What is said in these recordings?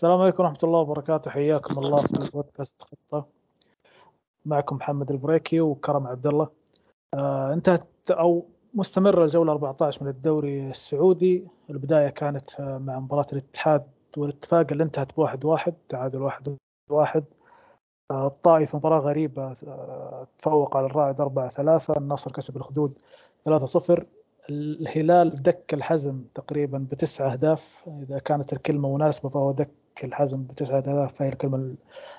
السلام عليكم ورحمة الله وبركاته. حياكم الله في بودكاست خطة. معكم محمد البريكي وكرم عبد الله آه انتهت أو مستمرة الجولة 14 من الدوري السعودي. البداية كانت آه، مع مباراة الاتحاد والاتفاق اللي انتهت بواحد واحد تعادل واحد واحد. آه الطائف مباراة غريبة آه تفوق على الرائد 4 3 النصر كسب الخدود 3 0 الهلال دك الحزم تقريبا بتسع أهداف. إذا كانت الكلمة مناسبة فهو دك الحزم بتسعة اهداف فهي الكلمة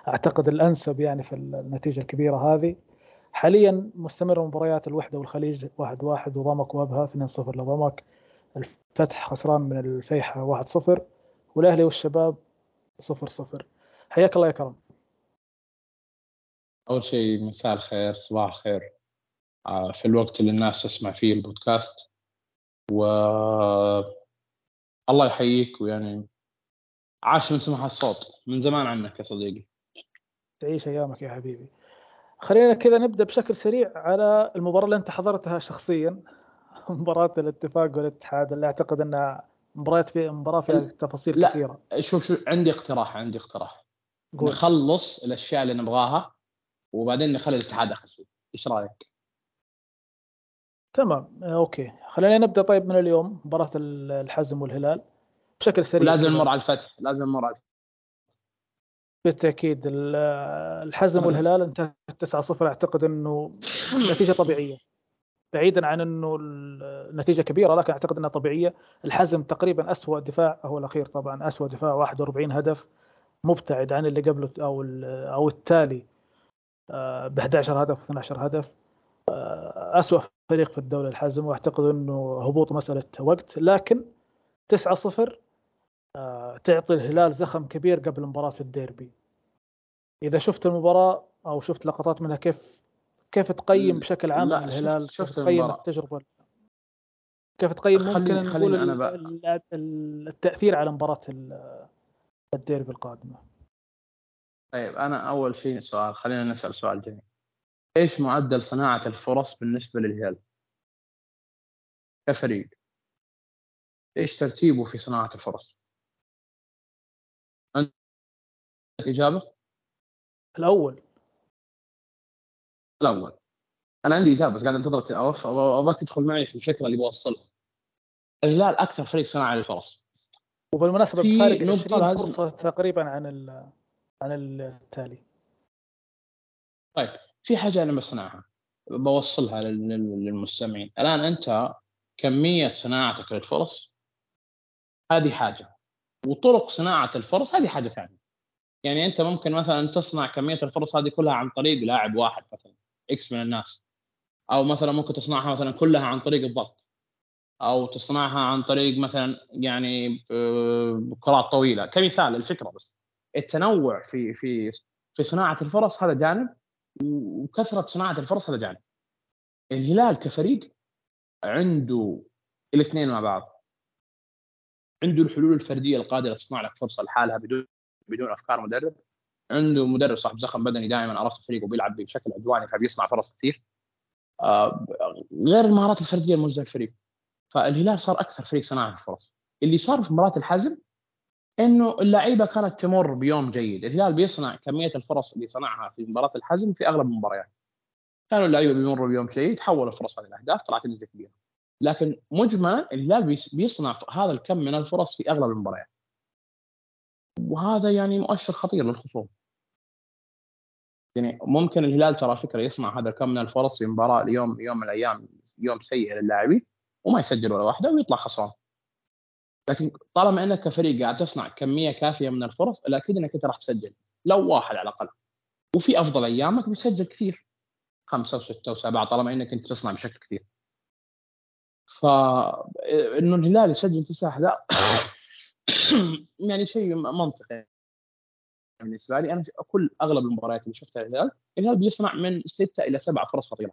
أعتقد الأنسب يعني في النتيجة الكبيرة هذه. حاليا مستمر مباريات الوحدة والخليج واحد واحد وضمك وأبها 2 0 لضمك. الفتح خسران من الفيحة 1 0 والأهلي والشباب 0 0 حياك الله يا كرم. أول شيء مساء الخير صباح الخير. آه، في الوقت اللي الناس تسمع فيه البودكاست. و الله يحييك ويعني عاش من سمع الصوت من زمان عنك يا صديقي. تعيش أيامك يا حبيبي. خلينا كذا نبدأ بشكل سريع على المباراة اللي أنت حضرتها شخصيا. مباراة الاتفاق والاتحاد اللي أعتقد انها مباراة في مباراة فيها تفاصيل لا. كثيرة. شوف شوف عندي اقتراح عندي اقتراح. قول. نخلص الأشياء اللي نبغاها وبعدين نخلي الاتحاد آخر شيء. إيش رأيك؟ تمام أوكي. خلينا نبدأ طيب من اليوم مباراة الحزم والهلال. بشكل سريع لازم نمر على الفتح لازم نمر على الفتح. بالتأكيد. الحزم والهلال انتهت 9 0 أعتقد إنه نتيجة طبيعية. بعيدا عن إنه النتيجه كبيرة لكن أعتقد إنها طبيعية. الحزم تقريبا اسوء دفاع هو الأخير طبعا اسوء دفاع 41 هدف. مبتعد عن اللي قبله أو أو التالي آه، ب 11 هدف 12 هدف. آه، اسوء فريق في الدوري الحزم وأعتقد إنه هبوط مسألة وقت. لكن 9 0 آه، تعطي الهلال زخم كبير قبل مباراة الديربي. إذا شفت المباراة أو شفت لقطات منها كيف كيف تقيم بشكل عام لا الهلال؟ شفت, شفت تقيم المباراة. التجربة؟ كيف تقيم؟ خليني ممكن خليني نقول أنا بقى. التأثير على مباراة الديربي القادمة طيب أنا أول شيء سؤال خلينا نسأل سؤال جميل. إيش معدل صناعة الفرص بالنسبة للهلال؟ كفريق. إيش ترتيبه في صناعة الفرص؟ إجابة؟ الأول. الأول. أنا عندي إجابة بس قاعد أنتظرك. أبغاك تدخل معي في الفكرة اللي بوصلها. الهلال أكثر فريق صنع للفرص وبالمناسبة بفارق 20 فرصة تقريبا عن عن التالي. طيب في حاجة أنا بصنعها بوصلها للمستمعين. الآن أنت كمية صناعتك للفرص هذه حاجة. وطرق صناعة الفرص هذه حاجة ثانية. يعني أنت ممكن مثلا تصنع كمية الفرص هذه كلها عن طريق لاعب واحد مثلا إكس من الناس. أو مثلا ممكن تصنعها مثلا كلها عن طريق الضغط. أو تصنعها عن طريق مثلا يعني آه، كرات طويلة. كمثال الفكرة بس. التنوع في في في صناعة الفرص هذا جانب وكثرة صناعة الفرص هذا جانب. الهلال كفريق عنده الاثنين مع بعض. عنده الحلول الفردية القادرة تصنع لك فرصة لحالها بدون بدون أفكار مدرب. عنده مدرب صاحب زخم بدني دائما عرفت فريقه بيلعب بشكل عدواني فبيصنع فرص كثير. آه، غير المهارات الفردية الموجوده الفريق. فالهلال صار أكثر فريق صناعة الفرص. اللي صار في مباراة الحزم إنه اللعيبة كانت تمر بيوم جيد. الهلال بيصنع كمية الفرص اللي صنعها في مباراة الحزم في أغلب المباريات. كانوا اللعيبة بيمروا بيوم جيد حولوا الفرص هذه الأهداف طلعت النتيجه كبيرة. لكن مجملا الهلال بيصنع هذا الكم من الفرص في أغلب المباريات. وهذا يعني مؤشر خطير للخصوم. يعني ممكن الهلال ترى فكرة يصنع هذا الكم من الفرص في مباراة اليوم يوم من الأيام يوم سيء للاعبين وما يسجل ولا واحدة ويطلع خسران. لكن طالما إنك كفريق قاعد تصنع كمية كافية من الفرص الاكيد إنك أنت راح تسجل. لو واحد على الأقل. وفي أفضل أيامك بتسجل كثير. خمسة وستة وسبعة طالما إنك أنت تصنع بشكل كثير. ف إنه الهلال يسجل تسع اهداف يعني شيء منطقي بالنسبة لي. أنا كل أغلب المباريات اللي شفتها الهلال الهلال بيصنع من ستة إلى سبعة فرص خطيرة.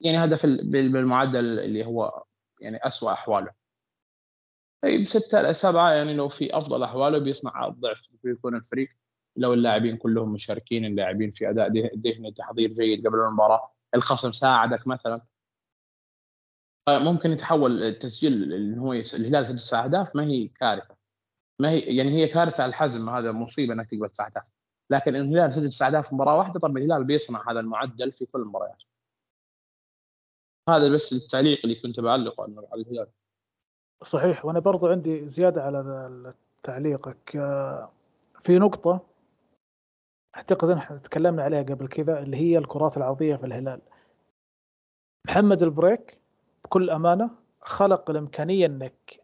يعني هذا في بالمعدل اللي هو يعني اسوء أحواله. طيب ستة إلى سبعة يعني لو في أفضل أحواله بيصنع الضعف بيكون الفريق لو اللاعبين كلهم مشاركين اللاعبين في أداء ذهني تحضير جيد قبل المباراة الخصم ساعدك مثلا. ممكن يتحول التسجيل اللي هو الهلال سجل تسع أهداف ما هي كارثة. ما هي يعني هي كارثة على الحزم هذا مصيبة إنك تقبل 9000 لكن إن الهلال سجل 9000 في مباراة واحدة طب الهلال بيصنع هذا المعدل في كل المباريات. هذا بس التعليق اللي كنت بعلقه على الهلال. صحيح. وأنا برضو عندي زيادة على تعليقك. آه، في نقطة أعتقد إحنا تكلمنا عليها قبل كذا اللي هي الكرات العرضية في الهلال. محمد البريك بكل أمانة خلق الإمكانية انك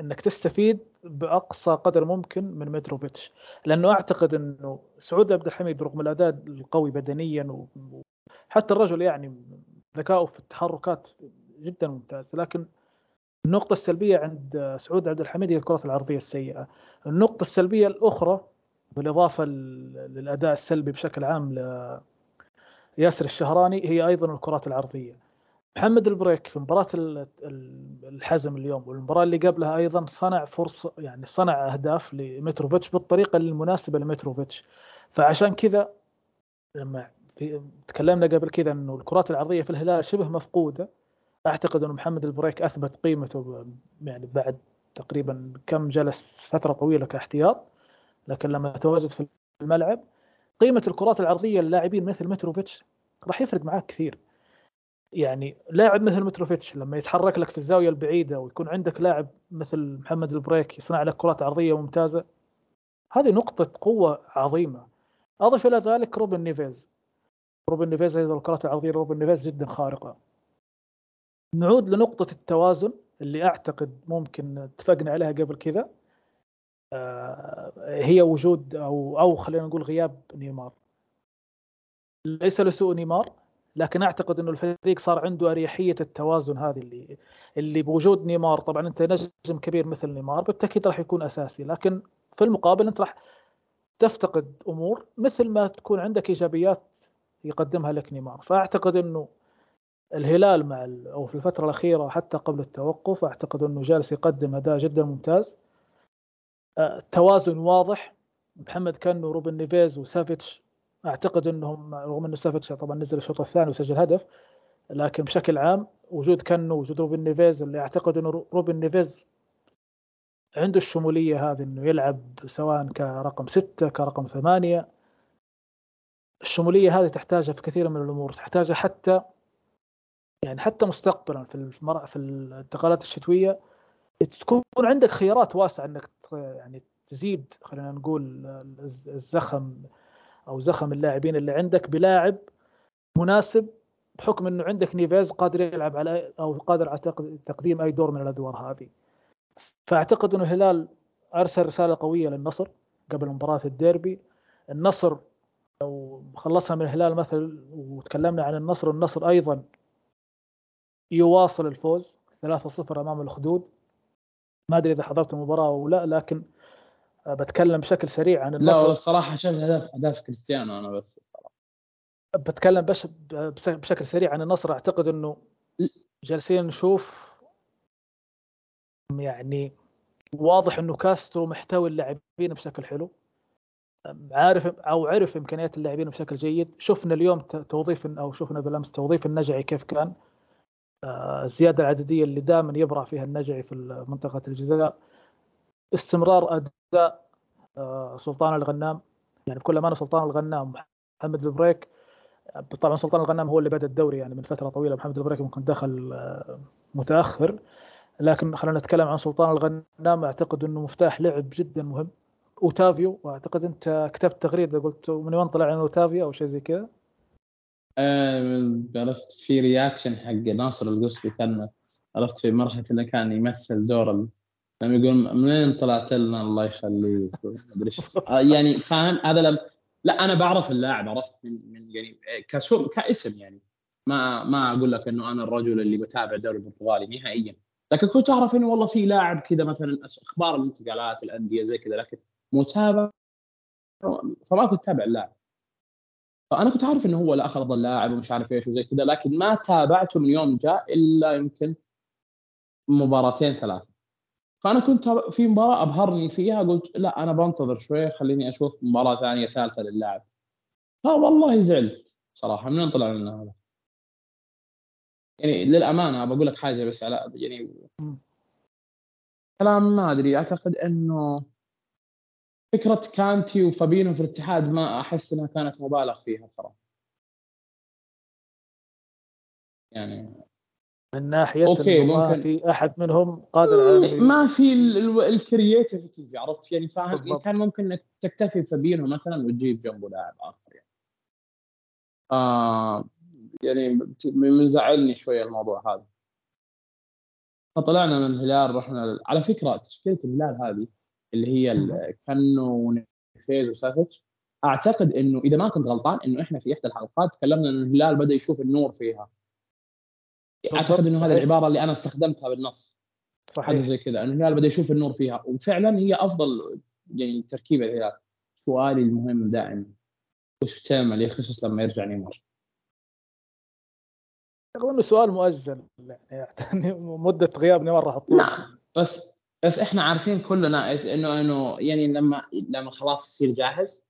إنك تستفيد بأقصى قدر ممكن من متروفيتش لأنه أعتقد إنه سعود عبد الحميد رغم الأداء القوي بدنيا وحتى الرجل يعني ذكاؤه في التحركات جدا ممتاز لكن النقطة السلبية عند سعود عبد الحميد هي الكرات العرضية السيئة. النقطة السلبية الأخرى بالإضافة للأداء السلبي بشكل عام لياسر الشهراني هي أيضا الكرات العرضية. محمد البريك في مباراة الحزم اليوم والمباراة اللي قبلها أيضا صنع فرصة يعني صنع أهداف لمتروفيتش بالطريقة المناسبة لمتروفيتش فعشان كذا لما في تكلمنا قبل كذا إنه الكرات العرضية في الهلال شبه مفقودة. أعتقد إنه محمد البريك أثبت قيمته يعني بعد تقريبا كم جلس فترة طويلة كاحتياط لكن لما تواجد في الملعب قيمة الكرات العرضية للاعبين مثل متروفيتش راح يفرق معاك كثير. يعني لاعب مثل متروفيتش لما يتحرك لك في الزاوية البعيدة ويكون عندك لاعب مثل محمد البريك يصنع لك كرات عرضية ممتازة هذه نقطة قوة عظيمة. أضف إلى ذلك روبن نيفيز. روبن نيفيز أيضا الكرات العرضية روبن نيفيز جدا خارقة. نعود لنقطة التوازن اللي أعتقد ممكن اتفقنا عليها قبل كذا. آه، هي وجود أو أو خلينا نقول غياب نيمار. ليس لسوء نيمار لكن أعتقد إنه الفريق صار عنده أريحية التوازن هذه اللي اللي بوجود نيمار. طبعا أنت نجم كبير مثل نيمار بالتأكيد راح يكون أساسي لكن في المقابل أنت راح تفتقد أمور مثل ما تكون عندك إيجابيات يقدمها لك نيمار. فأعتقد إنه الهلال مع أو في الفترة الأخيرة حتى قبل التوقف أعتقد إنه جالس يقدم أداء جدا ممتاز. التوازن آه، واضح. محمد كنو روبن نيفيز وسافيتش أعتقد إنهم رغم إنه سافيتش طبعا نزل الشوط الثاني وسجل هدف لكن بشكل عام وجود كنو وجود روبن نيفيز اللي أعتقد إنه روبن نيفيز عنده الشمولية هذه إنه يلعب سواء كرقم ستة كرقم ثمانية. الشمولية هذه تحتاجها في كثير من الأمور تحتاجها حتى يعني حتى مستقبلا في المر... في الانتقالات الشتوية. تكون عندك خيارات واسعة إنك يعني تزيد خلينا نقول الزخم أو زخم اللاعبين اللي عندك بلاعب مناسب بحكم إنه عندك نيفيز قادر يلعب على أو قادر على تقديم أي دور من الأدوار هذه. فأعتقد إنه الهلال أرسل رسالة قوية للنصر قبل مباراة الديربي. النصر لو خلصنا من الهلال مثل وتكلمنا عن النصر النصر أيضا يواصل الفوز 3-0 أمام الخدود ما أدري إذا حضرت المباراة أو لا لكن بتكلم بشكل سريع عن النصر. لا الصراحه شفت اهداف أهداف كريستيانو أنا بس. بتكلم بش بشكل سريع عن النصر. أعتقد إنه جالسين نشوف يعني واضح إنه كاسترو محتوي اللاعبين بشكل حلو. عارف أو عرف إمكانيات اللاعبين بشكل جيد. شفنا اليوم توظيف أو شفنا بالأمس توظيف النجعي كيف كان. آه، الزيادة العددية اللي دائما يبرع فيها النجعي في منطقة الجزاء. استمرار أداء آه، سلطان الغنام. يعني بكل أمانة سلطان الغنام محمد البريك طبعا سلطان الغنام هو اللي بدا الدوري يعني من فترة طويلة محمد البريك ممكن دخل آه، متأخر. لكن خلينا نتكلم عن سلطان الغنام أعتقد إنه مفتاح لعب جدا مهم. أوتافيو واعتقد أنت كتبت تغريدة قلت من وين طلع عن أوتافيو أو شيء زي كذا؟ عرفت في رياكشن حق ناصر القصبي كان عرفت في مرحلة إنه كان يمثل دور لما يقول منين طلعت لنا الله يخليك؟ أدري آه، يعني فاهم؟ هذا لم لا أنا بعرف اللاعب عرفت من من يعني كشو كاسم يعني. ما ما أقول لك إنه أنا الرجل اللي بتابع الدوري البرتغالي نهائيا. لكن كنت أعرف إنه والله في لاعب كذا مثلا أخبار الانتقالات الأندية زي كذا لكن متابع فما كنت أتابع اللاعب. فأنا كنت عارف إنه هو الآخر افضل لاعب ومش عارف إيش وزي كذا لكن ما تابعته من يوم جاء إلا يمكن مباراتين ثلاثة. فأنا كنت في مباراة أبهرني فيها قلت لا أنا بنتظر شوي خليني أشوف مباراة ثانية ثالثة للاعب. والله زعلت صراحة من طلع لنا هذا؟ يعني للأمانة بقول لك حاجة بس على يعني كلام ما أدري أعتقد إنه فكرة كانتي وفابينو في الاتحاد ما أحس إنها كانت مبالغ فيها ترى. يعني من ناحية okay، انه ما. في أحد منهم قادر على إنه ما في ال creativity عرفت؟ يعني فاهم بالضبط. كان ممكن إنك تكتفي بفابينو مثلا وتجيب جنبه لاعب آخر يعني. آه يعني من زعلني شوية الموضوع هذا. فطلعنا من الهلال رحنا على فكرة تشكيلة الهلال هذه اللي هي كانو ونفيز وسافيتش أعتقد إنه إذا ما كنت غلطان إنه إحنا في إحدى الحلقات تكلمنا ان الهلال بدأ يشوف النور فيها. أعتقد إنه هذه. العبارة اللي أنا استخدمتها بالنص. حاجة صحيح. زي كذا إنه الهلال بدا يشوف النور فيها. وفعلا هي أفضل يعني تركيبه الهلال سؤالي المهم دائما وش بتعمل يا خصوص لما يرجع نيمار؟ أظن سؤال مؤجل يعني مدة غياب نيمار راح تطول. نعم بس بس إحنا عارفين كلنا إنه إنه يعني لما لما خلاص يصير جاهز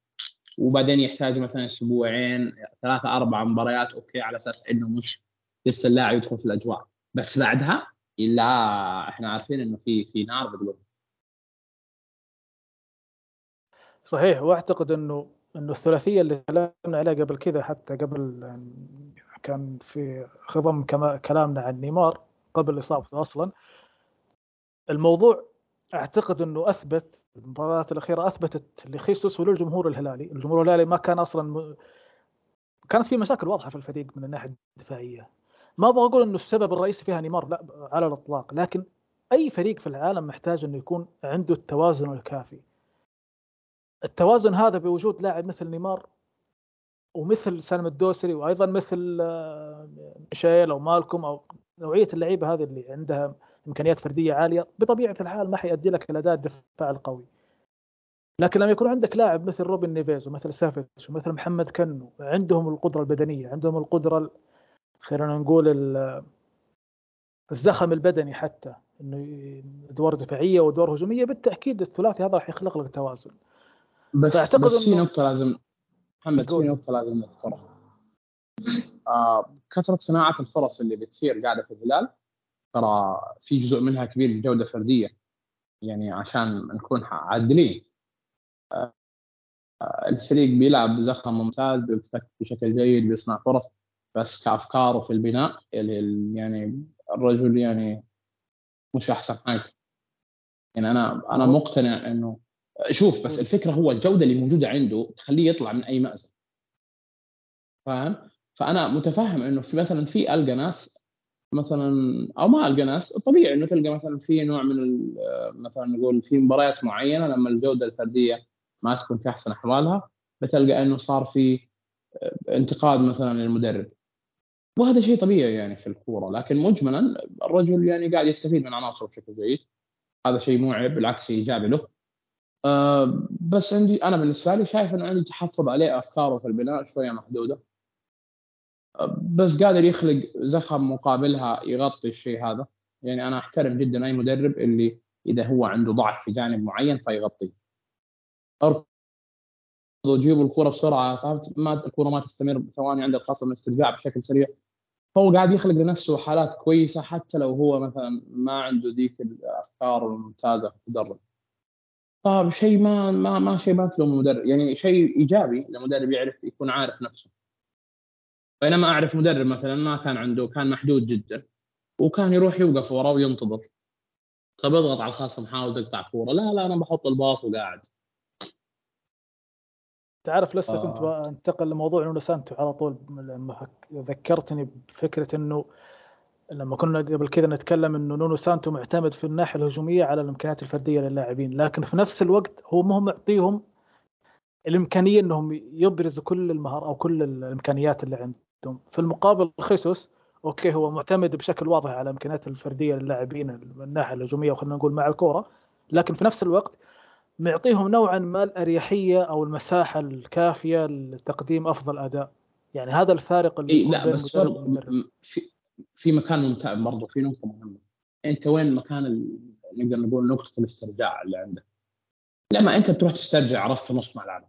وبعدين يحتاج مثلا أسبوعين ثلاثة أربع مباريات أوكي على أساس إنه مش لسه اللاعب يدخل في الأجواء. بس بعدها لا إحنا عارفين إنه في في نار بقلوب صحيح وأعتقد إنه إنه الثلاثية اللي تكلمنا عليها قبل كذا حتى قبل كان في خضم كلامنا عن نيمار قبل إصابته أصلا. الموضوع أعتقد إنه أثبت المباريات الأخيرة أثبتت لخيسوس وللجمهور الهلالي، الجمهور الهلالي ما كان أصلا م... كانت في مشاكل واضحة في الفريق من الناحية الدفاعية. ما أبغى أقول إنه السبب الرئيسي فيها نيمار لا على الإطلاق، لكن أي فريق في العالم محتاج إنه يكون عنده التوازن الكافي. التوازن هذا بوجود لاعب مثل نيمار ومثل سالم الدوسري وأيضا مثل آه، ميشيل أو مالكم أو نوعية اللعيبة هذه اللي عندها إمكانيات فردية عالية بطبيعة الحال ما حيؤدي لك الاداء الدفاع القوي. لكن لما يكون عندك لاعب مثل روبن نيفيز ومثل سافيتش ومثل محمد كنو عندهم القدرة البدنية، عندهم القدرة ال- خلينا نقول ال- الزخم البدني حتى إنه أدوار دفاعية وأدوار هجومية بالتأكيد الثلاثي هذا راح يخلق لك توازن. بس بس في نقطة لازم محمد في. نقطة لازم نذكرها آه كثرة صناعة الفرص اللي بتصير قاعدة في الهلال ترى في جزء منها كبير جودة فردية يعني عشان نكون عادلين آه الفريق بيلعب بزخم ممتاز بيفتك بشكل جيد بيصنع فرص بس كأفكاره في البناء ال- ال- يعني الرجل يعني مش أحسن حاجة يعني أنا أهو. مقتنع إنه شوف بس الفكرة هو الجودة اللي موجودة عنده تخليه يطلع من أي مأزق فاهم؟ فأنا متفهم إنه في مثلا في ألقى ناس مثلا أو ما ألقى ناس طبيعي إنه تلقى مثلا في نوع من مثلا نقول في مباريات معينة لما الجودة الفردية ما تكون في أحسن أحوالها بتلقى إنه صار في انتقاد مثلا للمدرب وهذا شيء طبيعي يعني في الكورة لكن مجملا الرجل يعني قاعد يستفيد من عناصره بشكل جيد. هذا شيء مو عيب بالعكس إيجابي له. أه بس عندي أنا بالنسبة لي شايف إنه عندي تحفظ عليه أفكاره في البناء شوية محدودة. بس قادر يخلق زخم مقابلها يغطي الشيء هذا. يعني أنا أحترم جدا أي مدرب اللي إذا هو عنده ضعف في جانب معين فيغطيه. اركضوا جيبوا الكرة بسرعة فهمت؟ ما الكرة ما تستمر ثواني عند الخصم الاسترجاع بشكل سريع. فهو قاعد يخلق لنفسه حالات كويسة حتى لو هو مثلا ما عنده ذيك الأفكار الممتازة في التدرب. فشيء ما ما ما شيء ما تلوم المدرب يعني شيء إيجابي لمدرب يعرف يكون عارف نفسه. بينما أعرف مدرب مثلا ما كان عنده كان محدود جدا وكان يروح يوقف وراه وينتظر. طب اضغط على الخصم حاول تقطع كورة. لا لا أنا بحط الباص وقاعد. تعرف لسه آه. كنت بنتقل لموضوع نونو سانتو على طول لما فك- ذكرتني بفكرة إنه لما كنا قبل كذا نتكلم إنه نونو سانتو معتمد في الناحية الهجومية على الإمكانيات الفردية للاعبين لكن في نفس الوقت هو مو معطيهم الإمكانية إنهم يبرزوا كل المهارات أو كل الإمكانيات اللي عندهم في المقابل خيسوس أوكي هو معتمد بشكل واضح على الإمكانيات الفردية للاعبين من الناحية الهجومية وخلينا نقول مع الكورة لكن في نفس الوقت معطيهم نوعا ما الأريحية أو المساحة الكافية لتقديم أفضل أداء. يعني هذا الفارق اللي يكون لا بين بس في في مكان ممتع برضه في نقطة مهمة. أنت وين مكان. نقدر نقول نقطة الاسترجاع اللي عندك؟ لما أنت بتروح تسترجع في نص ملعبك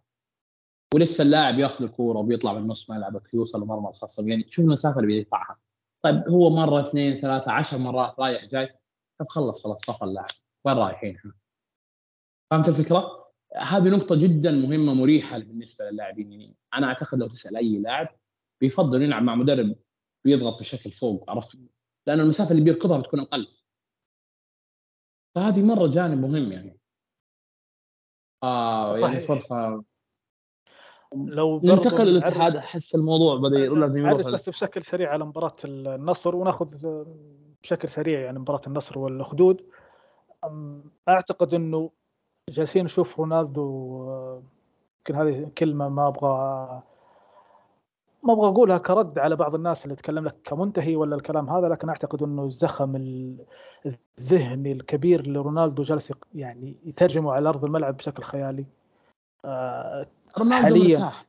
ولسه اللاعب ياخذ الكورة وبيطلع من نص ملعبك يوصل لمرمى الخصم يعني شوف المسافة اللي بيدفعها. طيب هو مرة اثنين ثلاثة عشر مرات رايح جاي طب خلص خلاص صفى اللاعب. وين رايحين إحنا؟ فهمت الفكرة؟ هذه نقطة جدا مهمة مريحة بالنسبة للاعبين. يعني أنا أعتقد لو تسأل أي لاعب بيفضل يلعب مع مدرب بيضغط بشكل فوق عرفت؟ لأن المسافة اللي بيركضها بتكون أقل. فهذه مرة جانب مهم يعني. آه يعني فرصة. لو ننتقل للاتحاد أحس الموضوع بدأ لازم يروح بس بشكل سريع على مباراة النصر وناخذ بشكل سريع يعني مباراة النصر والاخدود أعتقد إنه جالسين نشوف رونالدو يمكن هذه كلمة ما أبغى ما أبغى أقولها كرد على بعض الناس اللي تكلم لك كمنتهي ولا الكلام هذا لكن أعتقد إنه الزخم الذهني الكبير لرونالدو جالس يعني يترجمه على أرض الملعب بشكل خيالي. آه، رونالدو حاليا مرتاح.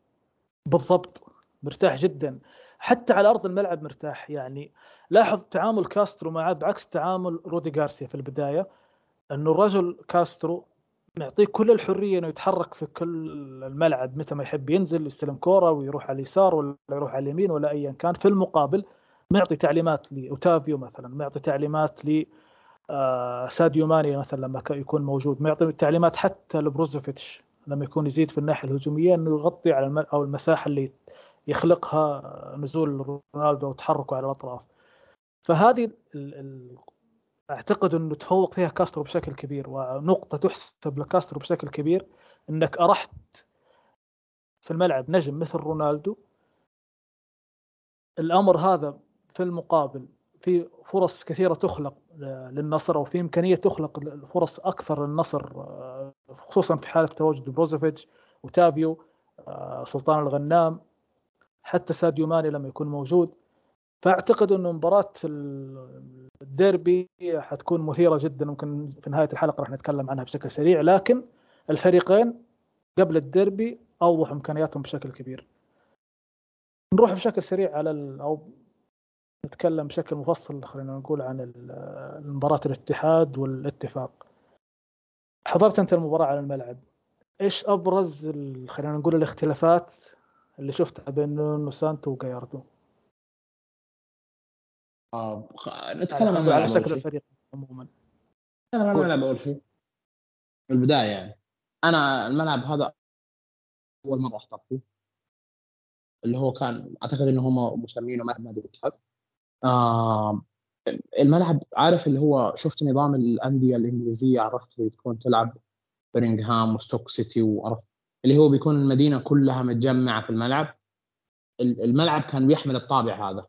بالضبط مرتاح جدا. حتى على أرض الملعب مرتاح. يعني لاحظ تعامل كاسترو معه بعكس تعامل رودي غارسيا في البداية إنه الرجل كاسترو معطيه كل الحرية إنه يتحرك في كل الملعب متى ما يحب ينزل يستلم كورة ويروح على اليسار ولا يروح على اليمين ولا ايا كان. في المقابل معطي تعليمات لأوتافيو مثلا معطي تعليمات ل آه، ساديو ماني مثلا لما يكون موجود. معطي تعليمات حتى لبروزوفيتش لما يكون يزيد في الناحية الهجومية إنه يغطي على أو المساحة اللي يخلقها نزول رونالدو وتحركه على الأطراف. فهذه أعتقد إنه تفوق فيها كاسترو بشكل كبير ونقطة تحسب لكاسترو بشكل كبير إنك أرحت في الملعب نجم مثل رونالدو. الأمر هذا في المقابل في فرص كثيرة تخلق للنصر أو في إمكانية تخلق فرص أكثر للنصر خصوصا في حالة تواجد بروزوفيتش وتابيو سلطان الغنام حتى ساديو ماني لما يكون موجود. فأعتقد إنه مباراة الديربي حتكون مثيرة جدا ممكن في نهاية الحلقة راح نتكلم عنها بشكل سريع لكن الفريقين قبل الديربي أوضح إمكانياتهم بشكل كبير. نروح بشكل سريع على أو نتكلم بشكل مفصل خلينا نقول عن مباراة الاتحاد والاتفاق. حضرت أنت المباراة على الملعب. إيش أبرز خلينا نقول الاختلافات اللي شفتها بين نونو سانتو وجاياردو آه نتكلم عن على شكل الفريق عموما. نتكلم عن الملعب أول شيء. في البداية يعني. أنا الملعب هذا أول مرة أحضر فيه. اللي هو كان أعتقد إنه هم مسمينه ملعب نادي الاتحاد. آه الملعب عارف اللي هو شفت نظام الأندية الإنجليزية عرفت اللي تكون تلعب برينغهام وستوك سيتي وعرفت اللي هو بيكون المدينة كلها متجمعة في الملعب. الملعب كان بيحمل الطابع هذا.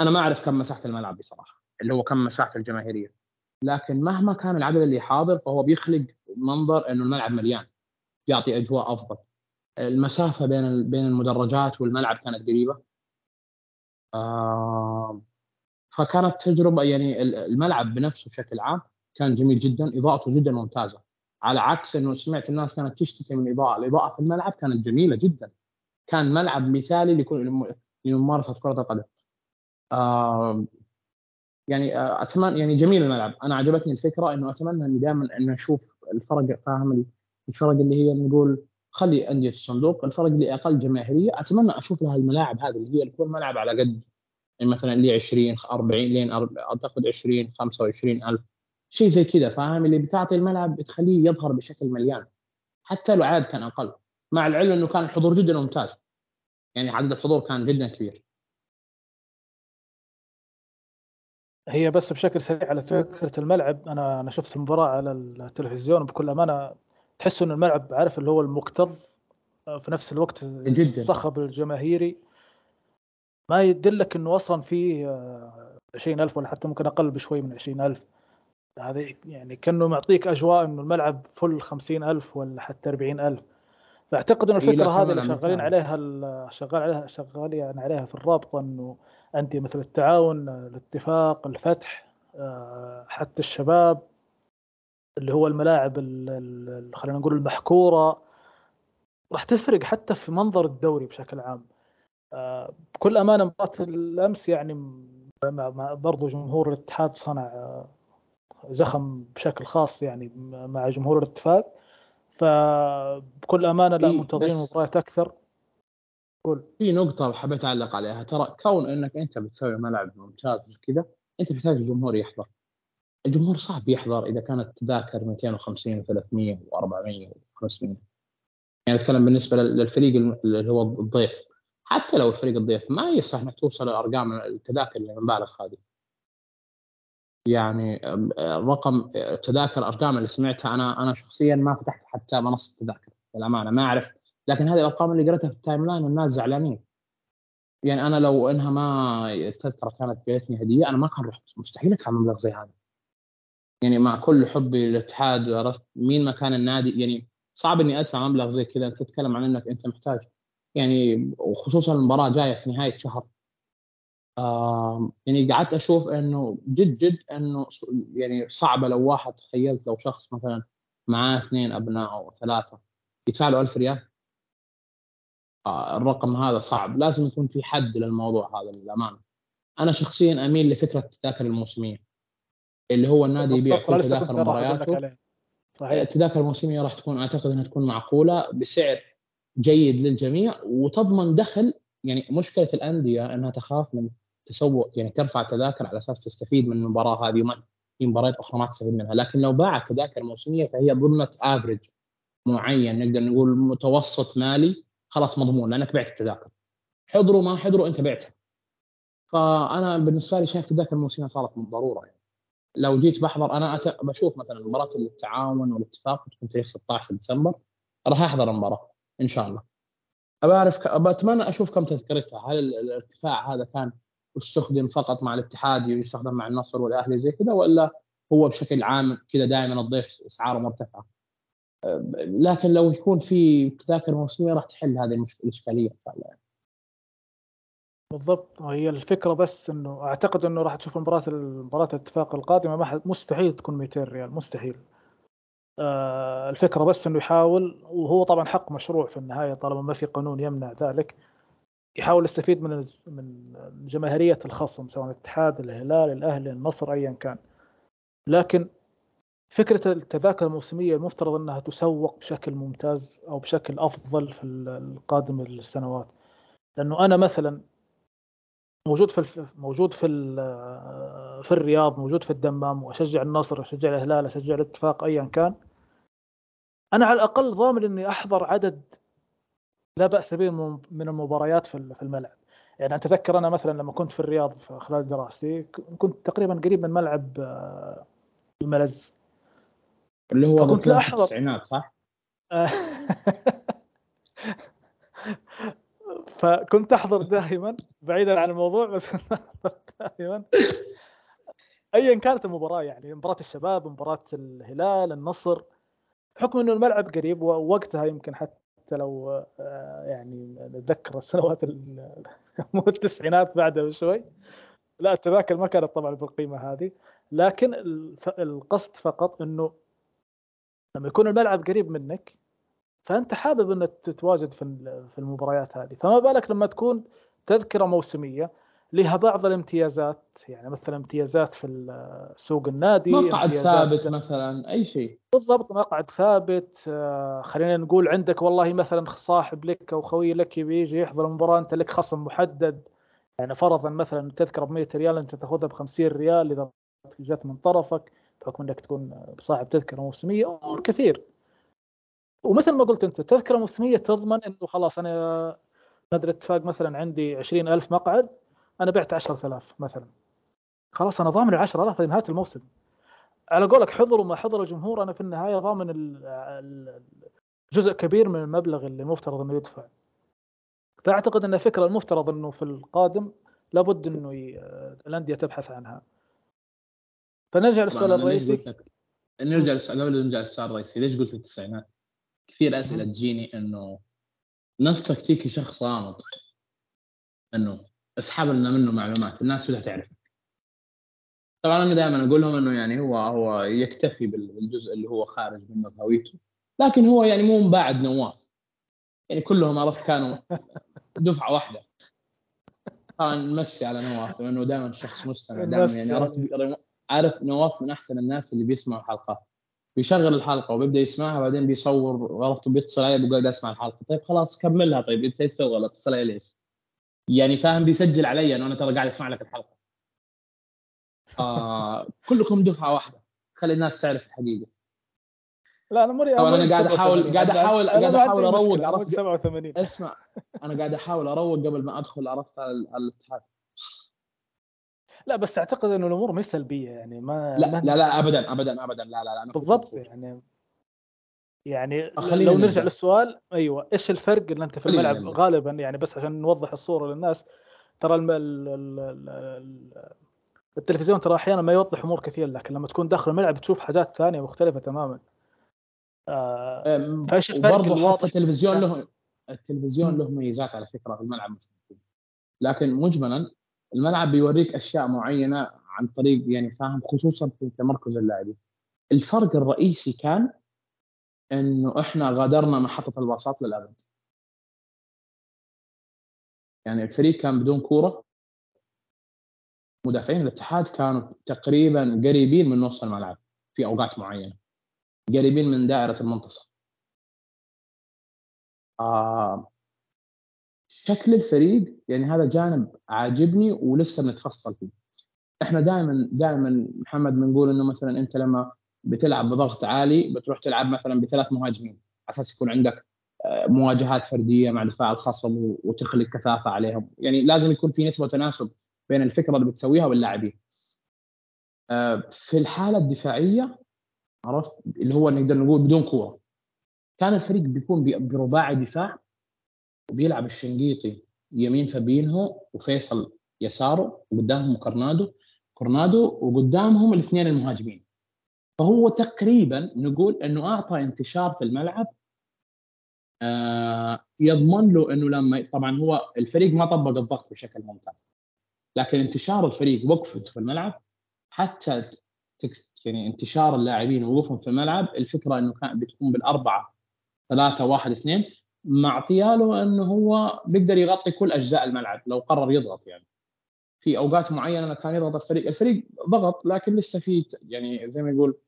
أنا ما أعرف كم مساحة الملعب بصراحة اللي هو كم مساحته الجماهيرية. لكن مهما كان العدد اللي حاضر فهو بيخلق منظر إنه الملعب مليان يعطي أجواء أفضل. المسافة بين بين المدرجات والملعب كانت قريبة. آه فكانت تجربة يعني الملعب بنفسه بشكل عام كان جميل جدا إضاءته جدا ممتازة. على عكس إنه سمعت الناس كانت تشتكي من الاضاءه، الإضاءة في الملعب كانت جميلة جدا. كان ملعب مثالي لممارسة كرة القدم. يعني آه، أتمنى يعني جميل الملعب. أنا عجبتني الفكرة إنه أتمنى إني دائما ان أشوف الفرق فاهم الفرق اللي هي نقول خلي أندية الصندوق الفرق اللي أقل جماهيرية. أتمنى أشوف لها الملاعب هذه اللي هي تكون ملعب على قد يعني مثلا اللي 20 40 لين أعتقد 20 25 ألف شيء زي كذا فاهم اللي بتعطي الملعب بتخليه يظهر بشكل مليان. حتى لو عاد كان أقل. مع العلم إنه كان الحضور جدا ممتاز. يعني عدد الحضور كان جدا كبير. هي بس بشكل سريع على فكرة الملعب. أنا أنا شفت المباراة على التلفزيون بكل أمانة. تحس إن الملعب عارف اللي هو المكتظ في نفس الوقت جدا. الصخب الجماهيري. ما يدلك إنه أصلا فيه 20000 ولا حتى ممكن أقل بشوي من 20000 هذا يعني كأنه معطيك أجواء إنه الملعب فل 50000 ولا حتى 40000 فأعتقد إنه الفكرة هذه اللي شغالين عليها شغال عليها شغالين يعني عليها في الرابطة إنه انت مثل التعاون الاتفاق الفتح آه، حتى الشباب اللي هو الملاعب خلينا نقول المحكورة. راح تفرق حتى في منظر الدوري بشكل عام. آه، بكل أمانة مباراة الأمس يعني برضو جمهور الاتحاد صنع آه، زخم بشكل خاص يعني مع جمهور الاتفاق. فبكل أمانة لا منتظرين مباريات أكثر. قول. في نقطة حبيت أعلق عليها. ترى كون أنك أنت بتسوي ملعب ممتاز كذا أنت محتاج الجمهور يحضر. الجمهور صعب يحضر إذا كانت التذاكر 250 و300 و400 و500 يعني أتكلم بالنسبة للفريق اللي هو الضيف. حتى لو الفريق الضيف ما يصح إنك توصل لأرقام التذاكر اللي مبالغ هذه. يعني رقم تذاكر أرقام اللي سمعتها أنا أنا شخصيا ما فتحت حتى منصة تذاكر. للأمانة ما أعرف لكن هذه الأرقام اللي قريتها في ال timeline الناس زعلانين. يعني أنا لو إنها ما التذكره كانت جايتني هدية أنا ما كان رحت مستحيل أدفع مبلغ زي هذا. يعني مع كل حبي للاتحاد عرفت مين مكان النادي يعني صعب إني أدفع مبلغ زي كذا. أنت تتكلم عن إنك أنت محتاج. يعني وخصوصا المباراة جاية في نهاية شهر. يعني قعدت أشوف إنه جد جد إنه يعني صعبة لو واحد تخيلت لو شخص مثلا معاه اثنين أبناء أو ثلاثة يدفع له 1000 ريال. آه الرقم هذا صعب. لازم يكون في حد للموضوع هذا للامانه أنا شخصيا أميل لفكرة التذاكر الموسميه اللي هو النادي يبيع كل تذاكر مبارياته. صحيح. التذاكر الموسمية راح تكون أعتقد إنها تكون معقولة بسعر جيد للجميع وتضمن دخل. يعني مشكلة الأندية إنها تخاف من تسوق يعني ترفع تذاكر على أساس تستفيد من المباراة هذه وما في مباريات أخرى ما تستفيد منها. لكن لو باعت تذاكر موسمية فهي ضمنت افريج معين نقدر نقول متوسط مالي. خلاص مضمون لأنك بعت التذاكر. حضروا ما حضروا أنت بعتها. فأنا بالنسبة لي شايف تذاكر الموسميه صارت من ضروره يعني. لو جيت بحضر أنا أت... بشوف مثلا مباراة التعاون والاتفاق تكون تاريخ 16 ديسمبر راح أحضر المباراة إن شاء الله. أبى أعرف ك... بتمنى أشوف كم تذكرتها. هل الارتفاع هذا كان استخدم فقط مع الاتحاد ويستخدم مع النصر والأهلي زي كذا ولا هو بشكل عام كذا دائما الضيف إسعاره مرتفعة؟ لكن لو يكون في تذاكر موسمية راح تحل هذه الاشكاليه. بالضبط. هي الفكرة بس إنه أعتقد إنه راح تشوف مباراة مباراة الاتفاق القادمة ما مستحيل تكون 200 ريال مستحيل. آه الفكرة بس إنه يحاول وهو طبعا حق مشروع في النهاية طالما ما في قانون يمنع ذلك يحاول يستفيد من من جماهيرية الخصم سواء الاتحاد الهلال الأهلي النصر ايا كان. لكن فكرة التذاكر الموسمية المفترض أنها تسوق بشكل ممتاز أو بشكل أفضل في القادم السنوات لأنه أنا مثلا موجود في موجود في في الرياض موجود في الدمام وأشجع النصر أشجع الهلال أشجع الاتفاق ايا كان. أنا على الأقل ضامن إني أحضر عدد لا بأس به من المباريات في الملعب. يعني أتذكر أنا مثلا لما كنت في الرياض خلال دراستي كنت تقريبا قريب من ملعب آه، الملز. اللي هو كنت لا احضر التسعينات صح؟ فكنت أحضر دائما بعيدا عن الموضوع بس كنت أحضر دائما. ايا كانت المباراة يعني مباراة الشباب مباراة الهلال النصر. بحكم إنه الملعب قريب ووقتها يمكن حتى لو آه، يعني نتذكر السنوات مو التسعينات بعدها بشوي. لا التذاكر ما كانت طبعا بالقيمة هذه. لكن القصد فقط إنه لما يكون الملعب قريب منك فأنت حابب إنك تتواجد في في المباريات هذه. فما بالك لما تكون تذكرة موسمية لها بعض الامتيازات؟ يعني مثلا امتيازات في سوق النادي مقعد ثابت مثلا أي شيء. بالضبط مقعد ثابت آه، خلينا نقول عندك والله مثلا صاحب لك أو خوي لك بيجي يحضر المباراه أنت لك خصم محدد. يعني فرضا مثلا التذكره ب 100 ريال أنت تأخذها ب 50 ريال إذا جت من طرفك. بحكم إنك تكون صاحب تذكرة موسمية امور كثير. ومثل ما قلت أنت التذكره الموسميه تضمن إنه خلاص أنا نادي الاتفاق مثلا عندي 20000 مقعد أنا بعت 10000 مثلا. خلاص أنا ضامن ال 10000 لنهايه الموسم. على قولك حضر وما حضر الجمهور أنا في النهاية ضامن جزء كبير من المبلغ اللي المفترض إنه يدفع. فأعتقد إن الفكرة المفترض إنه في القادم لابد إنه الأندية تبحث عنها. فنرجع للسؤال الرئيسي. نرجع للسؤال قبل نرجع للسؤال الرئيسي ليش قلت التسعينات؟ كثير أسئلة تجيني إنه نفس تكتيكي شخص غامض إنه أسحب لنا منه معلومات الناس بدها تعرف. طبعا أنا دائما أقول لهم إنه يعني هو هو يكتفي بالجزء اللي هو خارج من هويته لكن هو يعني مو بعد نواف. يعني كلهم عرفت كانوا دفعة واحدة. طبعا نمسي على نواف لأنه دائما شخص مستمع دائما يعني عرفت عارف نواف من أحسن الناس اللي بيسمعوا الحلقات بيشغل الحلقة وبيبدأ يسمعها بعدين بيصور غلط وبيتصل علي بيقول أسمع الحلقة. طيب خلاص كملها. طيب أنت إيش تبغى اتصل علي ليش؟ يعني فاهم بيسجل علي إنه أنا ترى قاعد أسمع لك الحلقة. آه كلكم دفعة واحدة. خلي الناس تعرف الحقيقة. لا أنا مري طبعا أنا قاعد احاول قاعد احاول قاعد أحاول أروق عرفت؟ 87 اسمع. أنا قاعد أحاول أروق قبل ما أدخل عرفت على الاتحاد لا بس أعتقد إنه الأمور مش سلبية يعني ما لا ما لا لا ابدا ابدا ابدا لا لا لا بالضبط يعني يعني لو نرجع نبدأ. للسؤال أيوه إيش الفرق اللي أنت في الملعب؟ نبدأ. غالبا يعني بس عشان نوضح الصورة للناس ترى الم... ال... ال... ال... التلفزيون ترى أحيانا ما يوضح أمور كثير لكن لما تكون داخل الملعب تشوف حاجات ثانية مختلفة تماما. آه فإيش الفرق الواضح؟ التلفزيون له التلفزيون له ميزات على فكرة في الملعب. لكن مجملا الملعب بيوريك أشياء معينة عن طريق يعني فاهم خصوصا في تمركز اللاعبين الفرق الرئيسي كان إنه إحنا غادرنا محطة الباصات للأبد. يعني الفريق كان بدون كورة. مدافعين الاتحاد كانوا تقريبا قريبين من نص الملعب في أوقات معينة. قريبين من دائرة المنتصف. آه شكل الفريق يعني هذا جانب عاجبني ولسه بنتفصل فيه. إحنا دائما دائما محمد بنقول إنه مثلا أنت لما بتلعب بضغط عالي بتروح تلعب مثلا بثلاث مهاجمين على أساس يكون عندك آه، مواجهات فردية مع دفاع الخصم وتخلق كثافة عليهم. يعني لازم يكون في نسبة تناسب بين الفكرة اللي بتسويها واللاعبين. آه، في الحالة الدفاعية عرفت؟ اللي هو نقدر نقول بدون كوره كان الفريق بيكون برباعي دفاع وبيلعب الشنقيطي يمين فابينهو وفيصل يساره وقدامهم كورنادو. كورنادو وقدامهم الاثنين المهاجمين. فهو تقريبا نقول إنه أعطى انتشار في الملعب آه يضمن له إنه لما طبعا هو الفريق ما طبق الضغط بشكل ممتاز لكن انتشار الفريق وقفته في الملعب حتى يعني انتشار اللاعبين ووقوفهم في الملعب الفكرة إنه كان بتكون بالأربعة ثلاثة واحد اثنين معطيه له أنه هو بيقدر يغطي كل أجزاء الملعب لو قرر يضغط يعني. في أوقات معينة كان يضغط الفريق الفريق ضغط لكن لسه في يعني زي ما يقول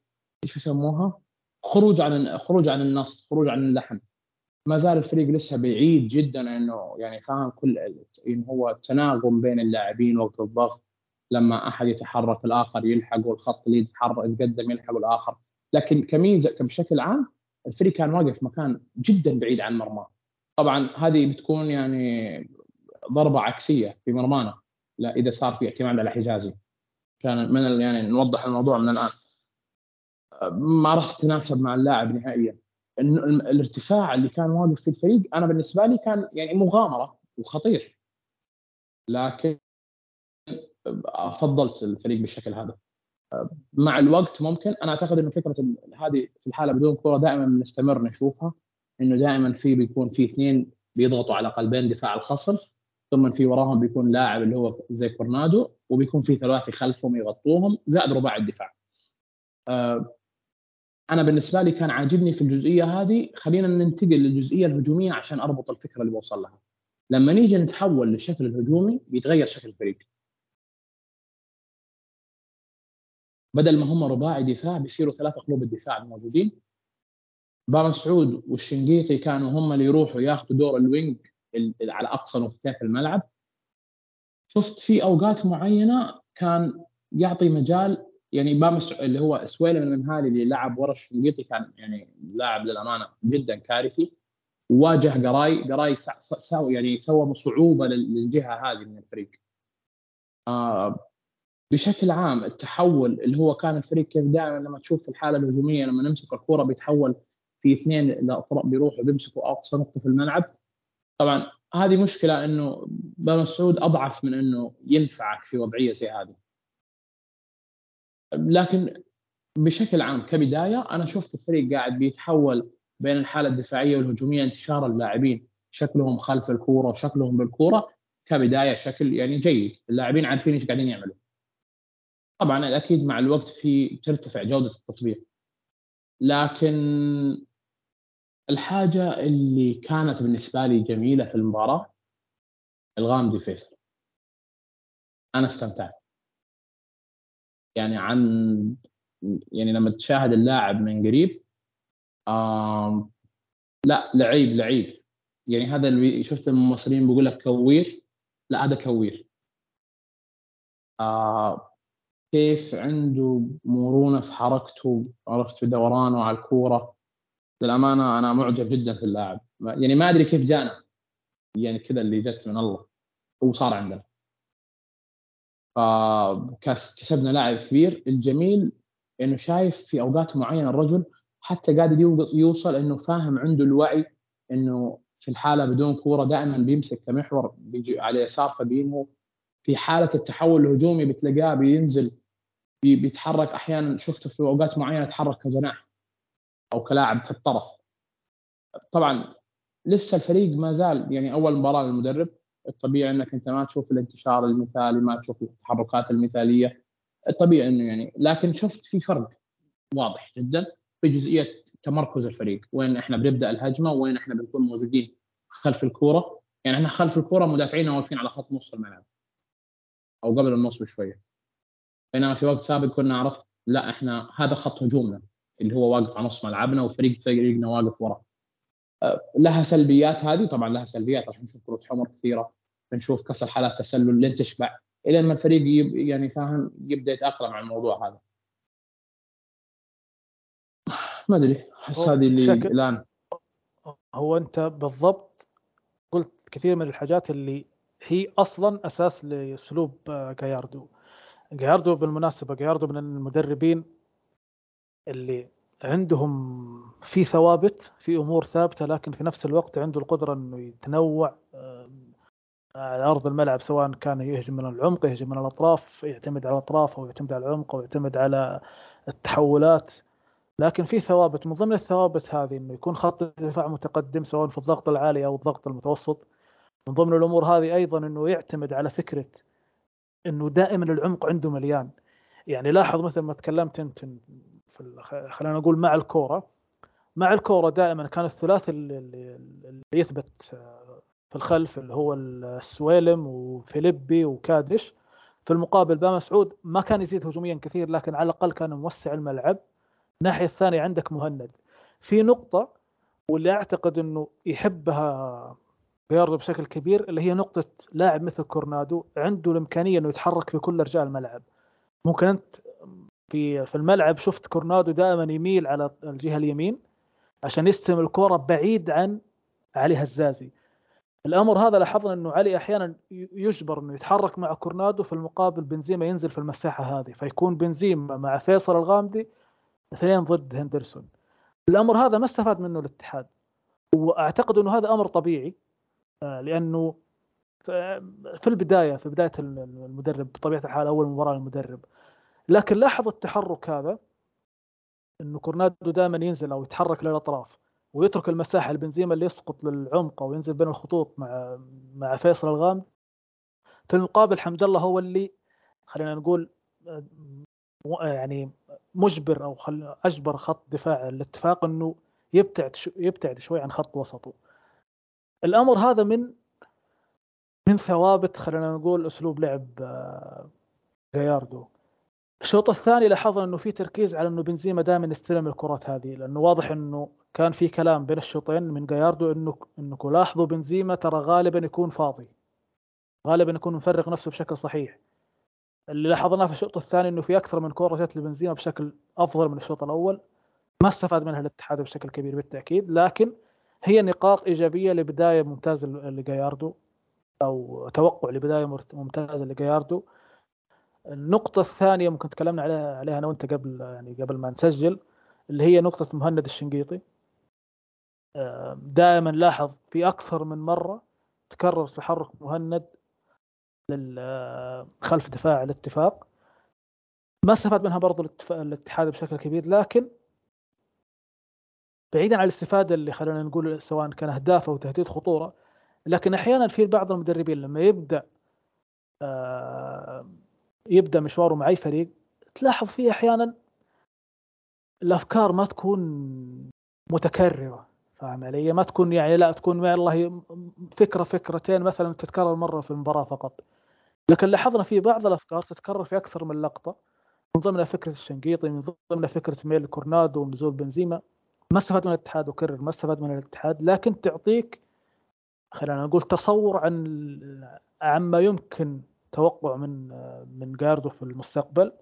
إيش يسموها؟ خروج عن خروج عن النص خروج عن اللحن ما زال الفريق لسه بعيد جدا إنه يعني فاهم كل انه هو التناغم بين اللاعبين وقت الضغط. لما أحد يتحرك الآخر يلحق والخط اللي يتحرك يتقدم يلحق الآخر. لكن كميزة بشكل عام الفريق كان واقف مكان جدا بعيد عن مرماه. طبعا هذه بتكون يعني ضربة عكسية في مرمانا لا إذا صار في اعتماد على حجازي. كان من يعني نوضح الموضوع من الآن. ما راح تتناسب مع اللاعب نهائيا. الارتفاع اللي كان واقف في الفريق أنا بالنسبة لي كان يعني مغامرة وخطير. لكن فضلت الفريق بالشكل هذا. مع الوقت ممكن أنا أعتقد إنه فكرة هذه في الحالة بدون كره دائما بنستمر نشوفها إنه دائما في بيكون في اثنين بيضغطوا على قلبين دفاع الخصم ثم في وراهم بيكون لاعب اللي هو زي كورنادو وبيكون في ثلاثي خلفهم يغطوهم زائد رباعي الدفاع. آه، أنا بالنسبة لي كان عاجبني في الجزئية هذه خلينا ننتقل للجزئية الهجومية عشان أربط الفكرة اللي بوصل لها. لما نيجي نتحول للشكل الهجومي بيتغير شكل الفريق. بدل ما هم رباعي دفاع بيصيروا ثلاثة قلوب الدفاع الموجودين. بابا مسعود والشنقيطي كانوا هم اللي يروحوا ياخذوا دور الوينج على أقصى نقطتين في الملعب. شفت في أوقات معينة كان يعطي مجال يعني بامس اللي هو سويلم المنهالي اللي لعب ورا الشنقيطي كان يعني لاعب للأمانة جدا كارثي. وواجه قراي قراي سوى يعني سوى صعوبه للجهة هذه من الفريق. آه بشكل عام التحول اللي هو كان الفريق كيف دائما لما تشوف الحالة الهجومية لما نمسك الكورة بيتحول في اثنين الاطراف بيروحوا بيمسكوا أقصى نقطة في الملعب. طبعا هذه مشكلة إنه بن مسعود أضعف من إنه ينفعك في وضعية زي هذه. لكن بشكل عام كبداية أنا شفت الفريق قاعد بيتحول بين الحالة الدفاعية والهجومية انتشار اللاعبين شكلهم خلف الكورة وشكلهم بالكورة. كبداية شكل يعني جيد اللاعبين عارفين إيش قاعدين يعملوا. طبعا أكيد مع الوقت في ترتفع جودة التطبيق لكن الحاجة اللي كانت بالنسبة لي جميلة في المباراة الغامدي فيصل أنا استمتعت. يعني عن يعني لما تشاهد اللاعب من قريب آم لا لعيب لعيب. يعني هذا اللي شفت المصريين بيقول لك كوير لا هذا كوير. آه كيف عنده مرونة في حركته عرفت في دورانه على الكورة. للأمانة أنا معجب جدا في اللاعب. يعني ما أدري كيف جانا. يعني كذا اللي جت من الله. هو صار عندنا. فكسبنا لاعب كبير. الجميل إنه شايف في أوقات معينة الرجل حتى قادر يوصل إنه فاهم عنده الوعي إنه في الحالة بدون كورة دائما بيمسك كمحور بيجي على اليسار فبينهو. في حالة التحول الهجومي بتلاقاه بينزل بيتحرك أحيانا شفته في أوقات معينة يتحرك كجناح أو كلاعب في الطرف. طبعا لسه الفريق ما زال يعني أول مباراة للمدرب. الطبيعي إنك أنت ما تشوف الانتشار المثالي ما تشوف التحركات المثالية. الطبيعي إنه يعني لكن شفت في فرق واضح جدا في جزئية تمركز الفريق. وين إحنا بنبدأ الهجمة وين إحنا بنكون موجودين خلف الكورة. يعني إحنا خلف الكورة مدافعين واقفين على خط نص الملعب أو قبل النص بشوية. بينما في وقت سابق كنا عرفت لا إحنا هذا خط هجومنا اللي هو واقف على نص ملعبنا وفريق فريقنا واقف ورا. أه، لها سلبيات هذه طبعا لها سلبيات راح نشوف كروت حمر كثيرة بنشوف كسر حالات تسلل لين تشبع إلى ما الفريق يعني فاهم يبدأ يتأقلم على الموضوع هذا. ما أدري أحس هذه اللي شكل الآن. هو أنت بالضبط قلت كثير من الحاجات اللي هي أصلا أساس لأسلوب جاياردو. جاياردو بالمناسبة جاياردو من المدربين اللي عندهم في ثوابت في أمور ثابتة لكن في نفس الوقت عنده القدرة إنه يتنوع على أرض الملعب سواء كان يهجم من العمق يهجم من الأطراف يعتمد على الأطراف أو يعتمد على العمق أو يعتمد على التحولات. لكن في ثوابت من ضمن الثوابت هذه إنه يكون خط الدفاع متقدم سواء في الضغط العالي أو الضغط المتوسط. من ضمن الأمور هذه أيضا إنه يعتمد على فكرة إنه دائما العمق عنده مليان. يعني لاحظ مثل ما تكلمت أنت في خلينا نقول مع الكورة. مع الكورة دائما كان الثلاثي اللي, اللي يثبت في الخلف اللي هو السويلم وفيليبي وكادش في المقابل باما مسعود ما كان يزيد هجوميا كثير لكن على الأقل كان موسع الملعب. الناحية الثانية عندك مهند. في نقطة واللي أعتقد إنه يحبها بياردو بشكل كبير اللي هي نقطة لاعب مثل كورنادو عنده الإمكانية إنه يتحرك في كل أرجاء الملعب. ممكن أنت في في الملعب شفت كورنادو دائما يميل على الجهة اليمين عشان يستلم الكرة بعيد عن علي هزازي. الأمر هذا لاحظنا إنه علي أحيانا يجبر إنه يتحرك مع كورنادو في المقابل بنزيما ينزل في المساحة هذه فيكون بنزيما مع فيصل الغامدي اثنين ضد هندرسون. الأمر هذا ما استفاد منه الاتحاد وأعتقد إنه هذا أمر طبيعي. لأنه في البداية في بداية المدرب بطبيعة الحال أول مباراة للمدرب لكن لاحظ التحرك هذا إنه كورنادو دائما ينزل أو يتحرك للأطراف ويترك المساحة لبنزيما اللي يسقط للعمق أو ينزل بين الخطوط مع مع فيصل الغامد في المقابل حمد الله هو اللي خلينا نقول آه، يعني مجبر أو. أجبر خط دفاع الاتفاق إنه يبتعد شو... يبتعد شوي عن خط وسطه. الأمر هذا من من ثوابت خلينا نقول أسلوب لعب جاياردو. آه، الشوط الثاني لاحظنا إنه في تركيز على إنه بنزيما دائما يستلم الكرات هذه لأنه واضح إنه كان في كلام بين الشوطين من جاياردو إنه انكم لاحظوا بنزيما ترى غالبا يكون فاضي. غالبا يكون مفرغ نفسه بشكل صحيح. اللي لاحظناه في الشوط الثاني إنه في أكثر من كوره جت لبنزيما بشكل أفضل من الشوط الأول ما استفاد منها الاتحاد بشكل كبير بالتأكيد لكن هي نقاط إيجابية لبداية ممتازه لجاياردو أو توقع لبداية ممتازة لجاياردو. النقطة الثانية ممكن تكلمنا عليها عليها أنا وأنت قبل يعني قبل ما نسجل اللي هي نقطة مهند الشنقيطي. دائما لاحظ في أكثر من مرة تكرر تحرك مهند خلف دفاع الاتفاق. ما استفاد منها برضو الاتحاد بشكل كبير لكن بعيدا عن الاستفادة اللي خلينا نقول سواء كان اهداف أو تهديد خطوره لكن أحيانا في بعض المدربين لما يبدأ آه، يبدأ مشواره مع أي فريق تلاحظ فيه أحيانا الأفكار ما تكون متكررة فاهم علي؟ ما تكون يعني لا تكون والله فكرة فكرتين مثلا تتكرر مرة في المباراة فقط لكن لاحظنا في بعض الأفكار تتكرر في أكثر من لقطة من ضمنها فكرة الشنقيطي من ضمنها فكرة ميل كورنادو ونزول بنزيما ما استفاد من الاتحاد وكرر ما استفاد من الاتحاد لكن تعطيك خلينا نقول تصور عن عما يمكن توقع من من جاردو في المستقبل.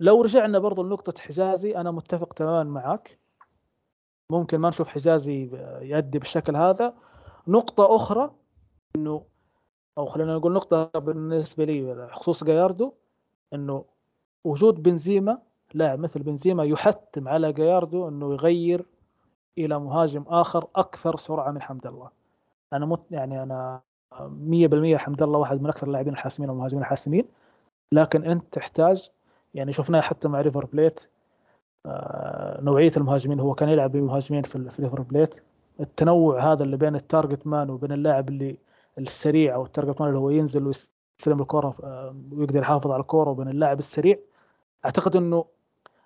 لو رجعنا برضو لنقطة حجازي أنا متفق تماما معك. ممكن ما نشوف حجازي يؤدي بالشكل هذا. نقطة أخرى أنه أو خلينا نقول نقطة بالنسبة لي خصوص جاياردو أنه وجود بنزيما لاعب مثل بنزيما يحتم على جاياردو أنه يغير إلى مهاجم آخر أكثر سرعة من حمد الله. أنا مت يعني أنا 100% حمد الله واحد من أكثر اللاعبين الحاسمين والمهاجمين الحاسمين. لكن أنت تحتاج يعني شفناه حتى مع ريفر بليت آه، نوعية المهاجمين. هو كان يلعب بمهاجمين في, في ريفر بليت. التنوع هذا اللي بين ال target man وبين اللاعب اللي السريع أو ال target man اللي هو ينزل ويستلم الكره آه، ويقدر يحافظ على الكره وبين اللاعب السريع أعتقد إنه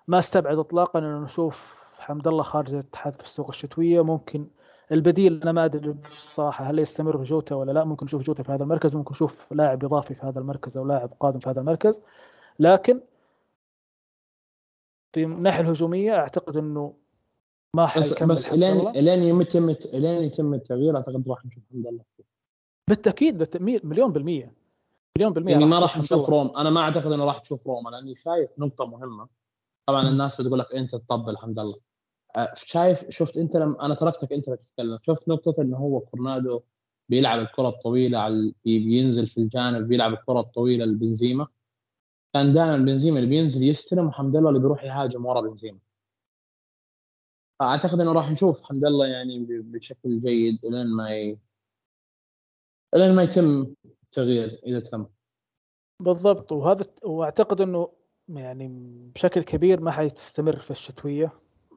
ما استبعد اطلاقا انه نشوف حمد الله خارج الاتحاد في السوق الشتوية. ممكن البديل أنا ما أدري بصراحه هل يستمر بجوتا ولا لا. ممكن نشوف جوتا في هذا المركز ممكن نشوف لاعب إضافي في هذا المركز أو لاعب قادم في هذا المركز. لكن في الناحيه الهجومية أعتقد إنه ما بس بس إلين إلين يتم إلين يتم التغيير أعتقد راح نشوف حمد الله بالتأكيد مليون بالمية. مليون بالمية يعني ما راح نشوف روم. أنا ما أعتقد إنه راح تشوف روما لاني شايف نقطة مهمة. طبعا الناس بتقول لك انت تطبل حمد الله أه، شايف شفت انت لما أنا تركتك انت تتكلم. شفت نقطة إنه هو كورنادو بيلعب الكرة الطويلة على بينزل في الجانب بيلعب الكرة الطويلة لبنزيما. كان دائما بنزيما اللي بينزل يستلم وحمد الله اللي بيروح يهاجم ورا بنزيما. فاعتقد إنه راح نشوف حمد الله يعني بشكل جيد لين ما ي... لين ما يتم التغيير إذا تم. بالضبط وهذا وأعتقد إنه يعني بشكل كبير ما حيستمر في الشتوية.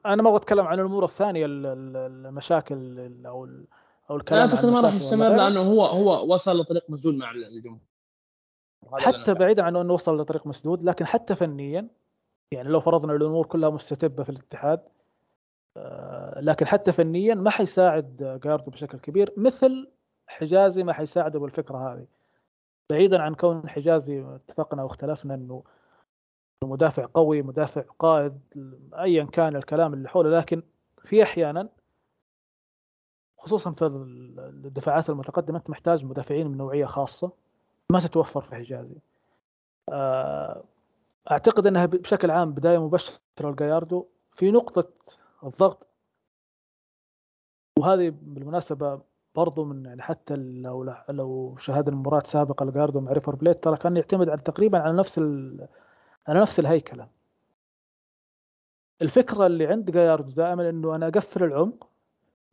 أنا ما أبغى اتكلم عن الأمور الثانية المشاكل أو أو الكلام اعتقد ما راح يستمر لأنه هو هو وصل لطريق مسدود مع الجمهور. حتى بعيدا عن أنه وصل لطريق مسدود لكن حتى فنيا يعني لو فرضنا الأمور كلها مستتبة في الاتحاد آه، لكن حتى فنيا ما حيساعد جاردو بشكل كبير مثل حجازي ما حيساعده بالفكرة هذه. بعيدا عن كون حجازي اتفقنا واختلفنا إنه مدافع قوي مدافع قائد ايا كان الكلام اللي حوله لكن في أحيانا خصوصا في الدفاعات المتقدمة أنت محتاج مدافعين من نوعية خاصة ما تتوفر في حجازي. آه، أعتقد إنها بشكل عام بداية مبشره لجاياردو في نقطة الضغط. وهذه بالمناسبة برضو من يعني حتى لو لو شاهدنا مباراة سابقة لجاياردو مع ريفر بليت ترى كان يعتمد على تقريبا على نفس على نفس الهيكله الفكرة اللي عند جاياردو دائما إنه أنا أقفل العمق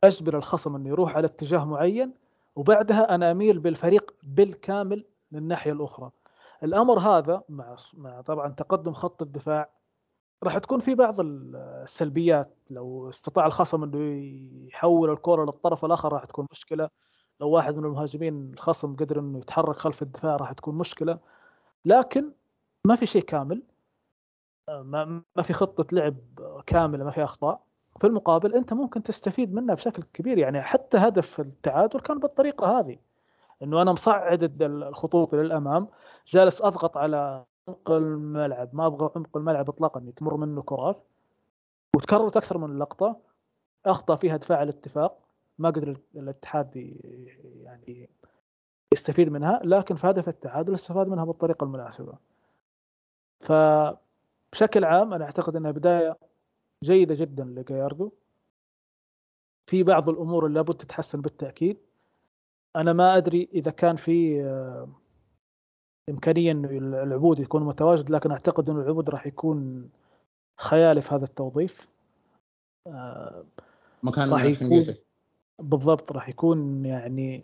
أجبر الخصم إنه يروح على اتجاه معين وبعدها أنا أميل بالفريق بالكامل للناحيه الأخرى. الأمر هذا مع مع طبعا تقدم خط الدفاع راح تكون في بعض السلبيات. لو استطاع الخصم إنه يحول الكرة للطرف الآخر راح تكون مشكلة. لو واحد من المهاجمين الخصم قدر إنه يتحرك خلف الدفاع راح تكون مشكلة. لكن ما في شيء كامل. ما ما في خطة لعب كاملة ما في أخطاء. في المقابل أنت ممكن تستفيد منها بشكل كبير. يعني حتى هدف التعادل كان بالطريقة هذه. إنه أنا مصعد الخطوط للأمام جالس أضغط على عمق الملعب. ما أبغى عمق الملعب اطلاقا تمر منه كرات. وتكررت أكثر من لقطة. أخطأ فيها دفاع الاتفاق. ما قدر الاتحاد يعني يستفيد منها. لكن في هدف التعادل استفاد منها بالطريقة المناسبة. فبشكل عام أنا أعتقد إنها بداية جيدة جدا لجاياردو في بعض الأمور اللي لابد تتحسن بالتأكيد. أنا ما أدري إذا كان في آه، إمكانية إنه العبود يكون متواجد لكن أعتقد إنه العبود راح يكون خيالي في هذا التوظيف. آه، مكان راح يكون بالضبط راح يكون يعني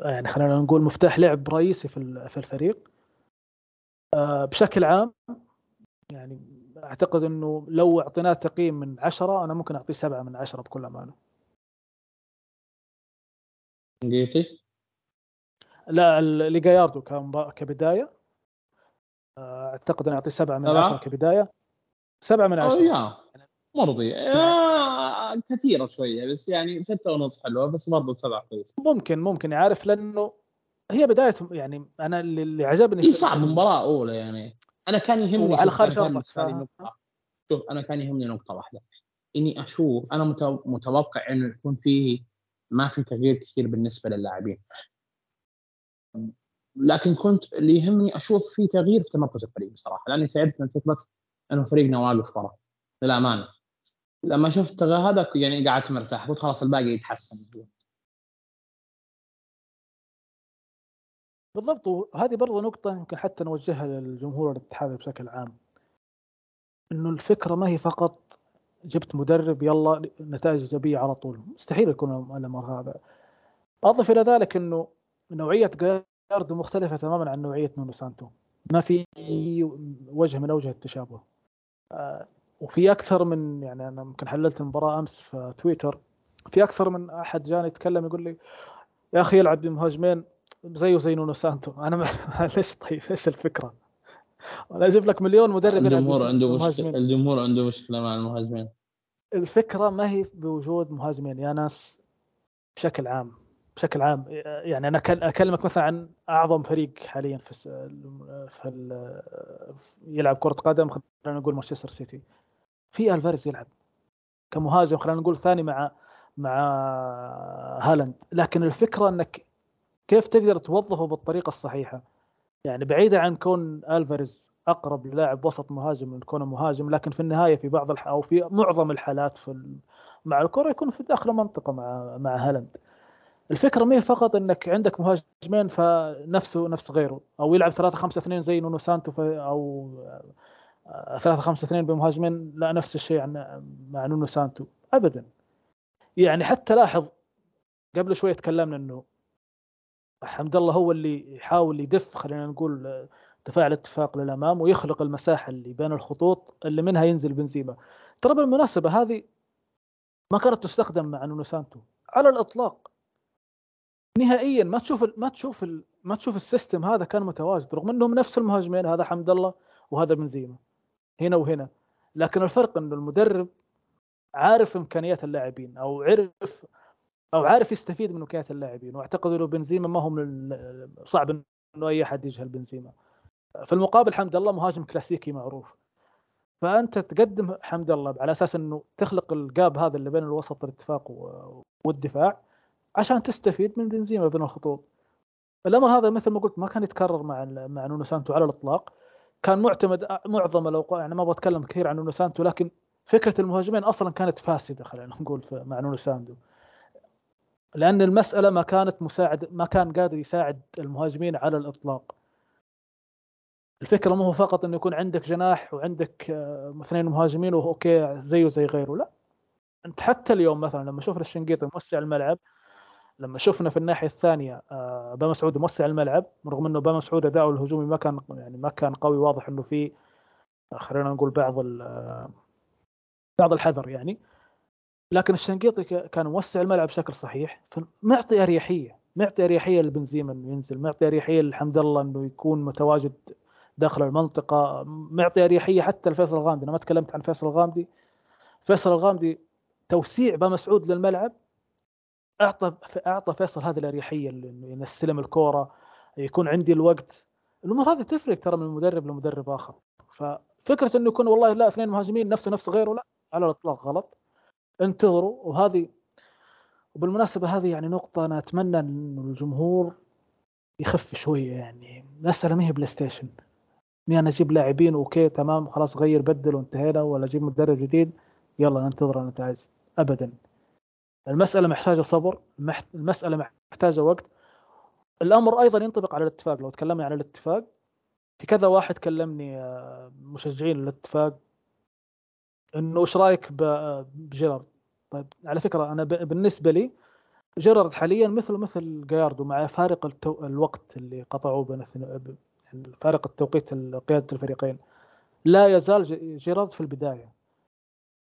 يعني خلينا نقول مفتاح لعب رئيسي في في الفريق. بشكل عام يعني أعتقد إنه لو أعطيناه تقييم من عشرة أنا ممكن أعطيه سبعة من عشرة بكل أمانة. انجليزي؟ لا لجاياردو كبداية. آه، أعتقد اني أعطيه سبعة من عشرة كبداية. سبعة من عشرة. يا مرضي. آه كثيرة شوية بس يعني ستة ونص حلوة بس برضه سبعة كويس. ممكن ممكن. عارف لأنه هي بداية يعني أنا اللي عجبني هي صعب مباراه اولى يعني. أنا كان يهمني على خارج ارضك نقطة شوف أنا كان يهمني نقطة واحدة. إني أشوف أنا متوقع انه يكون في ما في تغيير كثير بالنسبة للاعبين. لكن كنت اللي يهمني أشوف في تغيير في تمركز الفريق بصراحة. لأني تعبت من فكرة إنه فريقنا واقف ورا للأمانة. لما شفت هذا يعني قعدت مرتاح قلت خلاص الباقي يتحسن. بالضبط وهذه برضه نقطة يمكن حتى نوجهها للجمهور الاتحادي بشكل عام. إنه الفكرة ما هي فقط جبت مدرب يلا نتائج إيجابية على طول. مستحيل يكون الأمر هذا. أضف إلى ذلك إنه نوعية جاياردو مختلفة تماما عن نوعية نونو سانتو. ما في وجه من أوجه التشابه. آه، وفي أكثر من يعني أنا يمكن حللت المباراة أمس في تويتر في أكثر من أحد جاني يتكلم يقول لي يا أخي يلعب بمهاجمين زيه زي نونو سانتو. أنا معلش طيب إيش الفكرة؟ أنا أجيب لك مليون مدرب الجمهور عنده مشكله الجمهور عنده مشكلة مع المهاجمين. الفكرة ما هي بوجود مهاجمين يا ناس بشكل عام. بشكل عام يعني أنا أكلمك مثلا عن أعظم فريق حاليا في في يلعب كرة قدم خلينا نقول مانشستر سيتي. في ألفاريز يلعب كمهاجم خلينا نقول ثاني مع مع هالاند. لكن الفكرة إنك كيف تقدر توظفه بالطريقة الصحيحة؟ يعني بعيدا عن كون ألفاريز أقرب للاعب وسط مهاجم من كونه مهاجم لكن في النهاية في بعض الح... أو في معظم الحالات في مع الكرة يكون في داخل المنطقة مع مع هالاند. الفكرة ما هي فقط إنك عندك مهاجمين فنفسه نفس غيره. أو يلعب 3 5 2 زي نونو سانتو أو 3 5 2 بمهاجمين لا نفس الشيء مع نونو سانتو. ابدا. يعني حتى لاحظ قبل شوي تكلمنا إنه حمد الله هو اللي يحاول يدف خلينا نقول دفاع الاتفاق للأمام ويخلق المساحة اللي بين الخطوط اللي منها ينزل بنزيما. ترى بالمناسبة هذه ما كانت تستخدم مع نونو سانتو. على الإطلاق. نهائيا ما تشوف ما تشوف ما تشوف ال system هذا كان متواجد رغم إنهم نفس المهاجمين هذا حمد الله وهذا بنزيما. هنا وهنا. لكن الفرق إنه المدرب عارف إمكانيات اللاعبين أو عرف أو عارف يستفيد من امكانيات اللاعبين واعتقد إنه بنزيما ما هو من صعب إنه أي أحد يجهل بنزيما. في المقابل حمد الله مهاجم كلاسيكي معروف. فأنت تقدم حمد الله على أساس إنه تخلق الجاب هذا اللي بين الوسط الاتفاق والدفاع عشان تستفيد من بنزيما بين الخطوط. الامر هذا مثل ما قلت ما كان يتكرر مع مع نونو سانتو على الإطلاق. كان معتمد معظم الأوقات يعني ما بتكلم كثير عن نونو سانتو لكن فكرة المهاجمين أصلا كانت فاسدة خلينا نقول مع نونو سانتو. لأن المسألة ما كانت مساعد ما كان قادر يساعد المهاجمين على الإطلاق. الفكرة مو فقط إنه يكون عندك جناح وعندك آه، اثنين مهاجمين و okay زيه زي غيره لا. أنت حتى اليوم مثلا لما شفنا الشنقيطي موسع الملعب لما شفنا في الناحية الثانية آه، با مسعود موسع الملعب رغم إنه با مسعود أداؤه الهجومي ما كان يعني ما كان قوي واضح إنه في خلينا نقول بعض آه، بعض الحذر يعني. لكن الشنقيطي كان موسع الملعب بشكل صحيح فمعطي أريحية معطي أريحية لبنزيما إنه ينزل معطي أريحية لحمد الله إنه يكون متواجد داخل المنطقة معطي أريحية حتى لفيصل الغامدي. أنا ما تكلمت عن فيصل الغامدي. فيصل الغامدي توسيع بمسعود للملعب أعطى أعطى فيصل هذه الأريحية إنه يستلم الكورة يكون عندي الوقت. الأمور هذه تفرق ترى من مدرب لمدرب آخر. ففكرة إنه يكون والله لا اثنين مهاجمين نفسه نفس غيره لا على الإطلاق غلط. انتظروا. وهذه وبالمناسبة هذه يعني نقطة أنا أتمنى انه الجمهور يخف شوية يعني. المساله ما هي PlayStation إني أنا أجيب لاعبين okay تمام خلاص غير بدل وانتهينا ولا أجيب مدرب جديد يلا ننتظر النتائج ابدا. المسألة محتاجة صبر المسألة محتاجة وقت. الأمر أيضا ينطبق على الاتفاق. لو تكلمنا عن الاتفاق في كذا واحد كلمني آه، مشجعين الاتفاق إنه إيش رأيك بجيرارد؟ طيب على فكرة أنا بالنسبة لي جيرارد حاليا مثله مثل جاياردو مع فارق التو... الوقت اللي قطعوه بين يعني فارق التوقيت قيادة الفريقين. لا يزال جيرارد في البداية.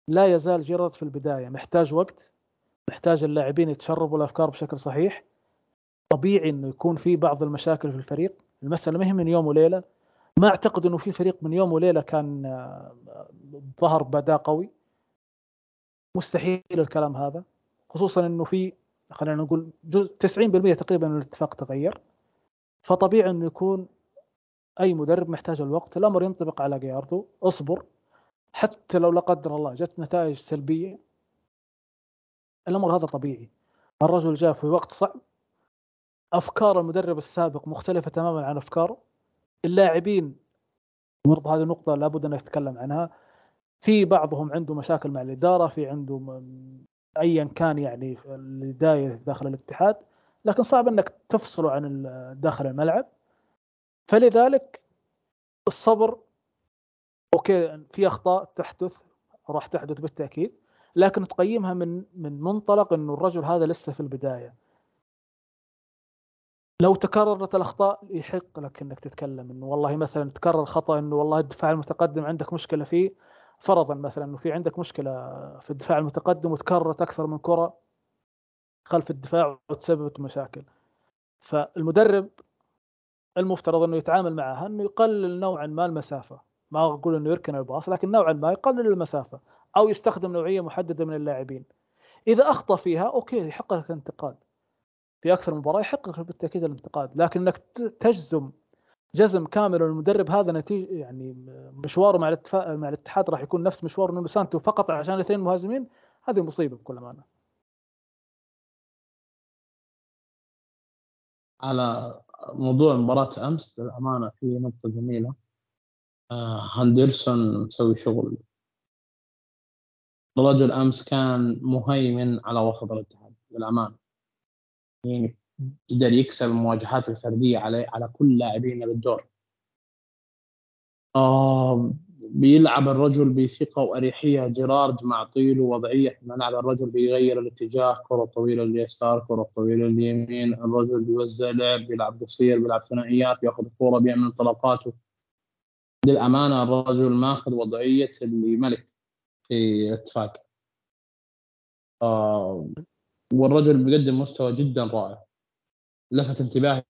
لا يزال جيرارد في البداية. محتاج وقت محتاج اللاعبين يتشربوا الأفكار بشكل صحيح. طبيعي إنه يكون في بعض المشاكل في الفريق. المسألة ما هي من يوم وليلة. ما أعتقد إنه في فريق من يوم وليلة كان آه، ظهر بأداء قوي. مستحيل الكلام هذا خصوصا إنه في خلينا نقول جزء 90% تقريبا من الاتفاق تغير. فطبيعي إنه يكون أي مدرب محتاج الوقت. الامر ينطبق على جياردو اصبر. حتى لو لا قدر الله جت نتائج سلبية الأمر هذا طبيعي. الرجل جاء في وقت صعب. أفكار المدرب السابق مختلفة تماما عن أفكاره. اللاعبين برضه هذه نقطه لابد أن نتكلم عنها. في بعضهم عنده مشاكل مع الإدارة في عنده ايا كان يعني اللي داير داخل الاتحاد لكن صعب إنك تفصله عن داخل الملعب. فلذلك الصبر أوكي في أخطاء تحدث راح تحدث بالتأكيد لكن تقيمها من من منطلق إنه الرجل هذا لسه في البداية. لو تكررت الأخطاء يحق لك إنك تتكلم إنه والله مثلا تكرر خطأ إنه والله الدفاع المتقدم عندك مشكلة فيه فرضا مثلا إنه في عندك مشكلة في الدفاع المتقدم وتكررت أكثر من كرة خلف الدفاع وتسببت مشاكل. فالمدرب المفترض إنه يتعامل معها إنه يقلل نوعا ما المسافة. ما أقول إنه يركن الباص لكن نوعا ما يقلل المسافة أو يستخدم نوعية محددة من اللاعبين. إذا أخطأ فيها أوكي يحق لك الانتقاد. في أكثر من مباراة يحق لك بالتأكيد الانتقاد لكن إنك تجزم جزم كامل المدرب هذا نتيجه يعني مشواره مع الاتفاق مع الاتحاد راح يكون نفس مشوار نونو سانتو فقط عشان اثنين مهاجمين؟ هذه مصيبة بكل أمانة. على موضوع مباراة أمس للأمانة في نقطة جميلة. آه هاندرسون مسوي شغل. الرجل أمس كان مهيمن على وسط الاتحاد للأمانة. يعني قدر يكسب المواجهات الفردية على على كل لاعبين بالدور. آه بيلعب الرجل بثقة وأريحية. جيرارد معطي له وضعية في الملعب الرجل بيغير الاتجاه. كرة طويلة لليسار كرة طويلة لليمين. الرجل بيوزع لعب بيلعب قصير بيلعب ثنائيات ياخذ الكوره بيعمل انطلاقاته. للأمانة الرجل ماخذ وضعية اللي ملك في اتفاق. آه والرجل بيقدم مستوى جدا رائع. لفت انتباهي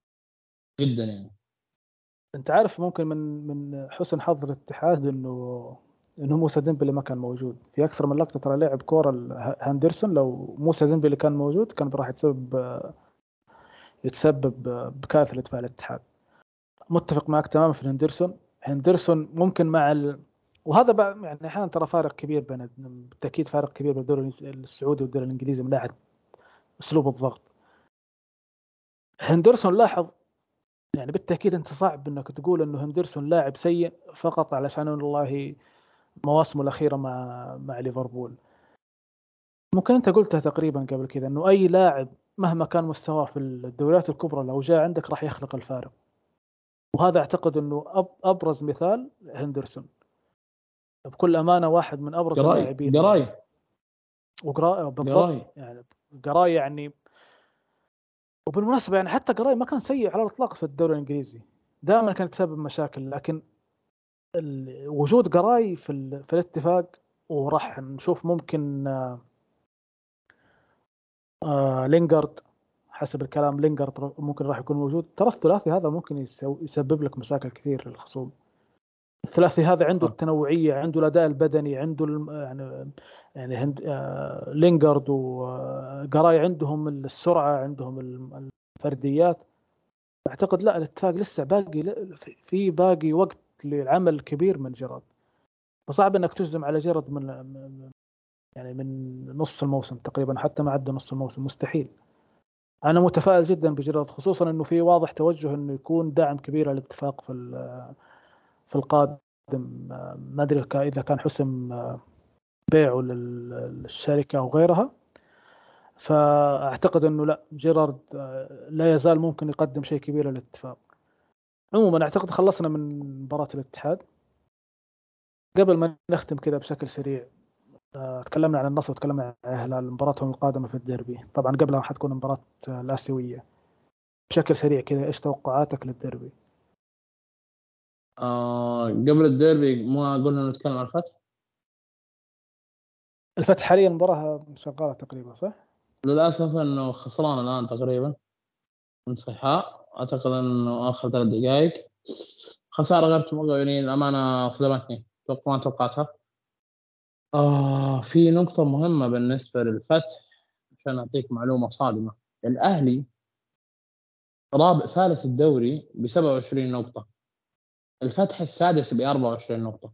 جدا يعني. أنت عارف ممكن من من حسن حظ الاتحاد إنه إنه موسى ديمبلي ما كان موجود. في أكثر من لقطة ترى لعب كورة هاندرسون لو موسى ديمبلي كان موجود كان راح يتسبب يتسبب بكارثة لدفاع الاتحاد. متفق معك تماما في هندرسون هندرسون ممكن مع ال... وهذا بقى يعني أحيانا ترى فارق كبير بين بالتأكيد فارق كبير بين الدوري السعودي والدوري الإنجليزي من ناحية أسلوب الضغط. هندرسون لاحظ يعني بالتأكيد أنت صعب إنك تقول إنه هندرسون لاعب سيء فقط علشان والله مواسمه الأخيرة مع مع ليفربول. ممكن أنت قلتها تقريبا قبل كذا إنه أي لاعب مهما كان مستواه في الدوريات الكبرى لو جاء عندك راح يخلق الفارق. وهذا أعتقد إنه أبرز مثال هندرسون. بكل أمانة واحد من أبرز اللاعبين. قراي وقراي بالضبط. يعني قراي يعني وبالمناسبة يعني حتى قراي ما كان سيء على الإطلاق في الدوري الإنجليزي. دائما كانت تسبب مشاكل لكن وجود قراي في, في الاتفاق وراح نشوف ممكن آه آه لينجارد حسب الكلام لينجارد ممكن راح يكون موجود. ترى الثلاثي هذا ممكن يسبب لك مشاكل كثير للخصوم. الثلاثي هذا عنده التنوعية عنده الأداء البدني عنده يعني يعني هند آه لينجارد وقراي عندهم السرعة عندهم الفرديات. أعتقد لا الاتفاق لسه باقي في باقي وقت للعمل كبير من جيرارد. فصعب إنك تجزم على جيرارد من يعني من نص الموسم تقريبا حتى ما عدى نص الموسم مستحيل. أنا متفائل جدا بجيرارد خصوصا إنه في واضح توجه إنه يكون دعم كبير للاتفاق في في القادم ما أدري إذا كان حسم بيعه للشركة أو غيرها. فأعتقد إنه لا جيرارد لا يزال ممكن يقدم شيء كبير للاتفاق. عموما أعتقد خلصنا من مباراة الاتحاد. قبل ما نختم كذا بشكل سريع تكلمنا عن النصر وتكلمنا عن الهلال مباراتهم القادمة في الديربي. طبعا قبلها حتكون مباراة الاسيويه بشكل سريع كذا إيش توقعاتك للديربي؟ آه قبل الديربي ما قلنا نتكلم عن الفتح؟ الفتح حاليا مباراة شغالة تقريبا صح؟ للأسف أنه خسران الآن تقريبا من صحاء أعتقد أنه آخر ثلاث دقائق خسارة غير يعني الأمانة صدمتني. ما توقعتها. آه في نقطة مهمة بالنسبة للفتح عشان أعطيك معلومة صادمة. الأهلي رابع ثالث الدوري ب 27 نقطة. الفتح السادس ب 24 نقطة.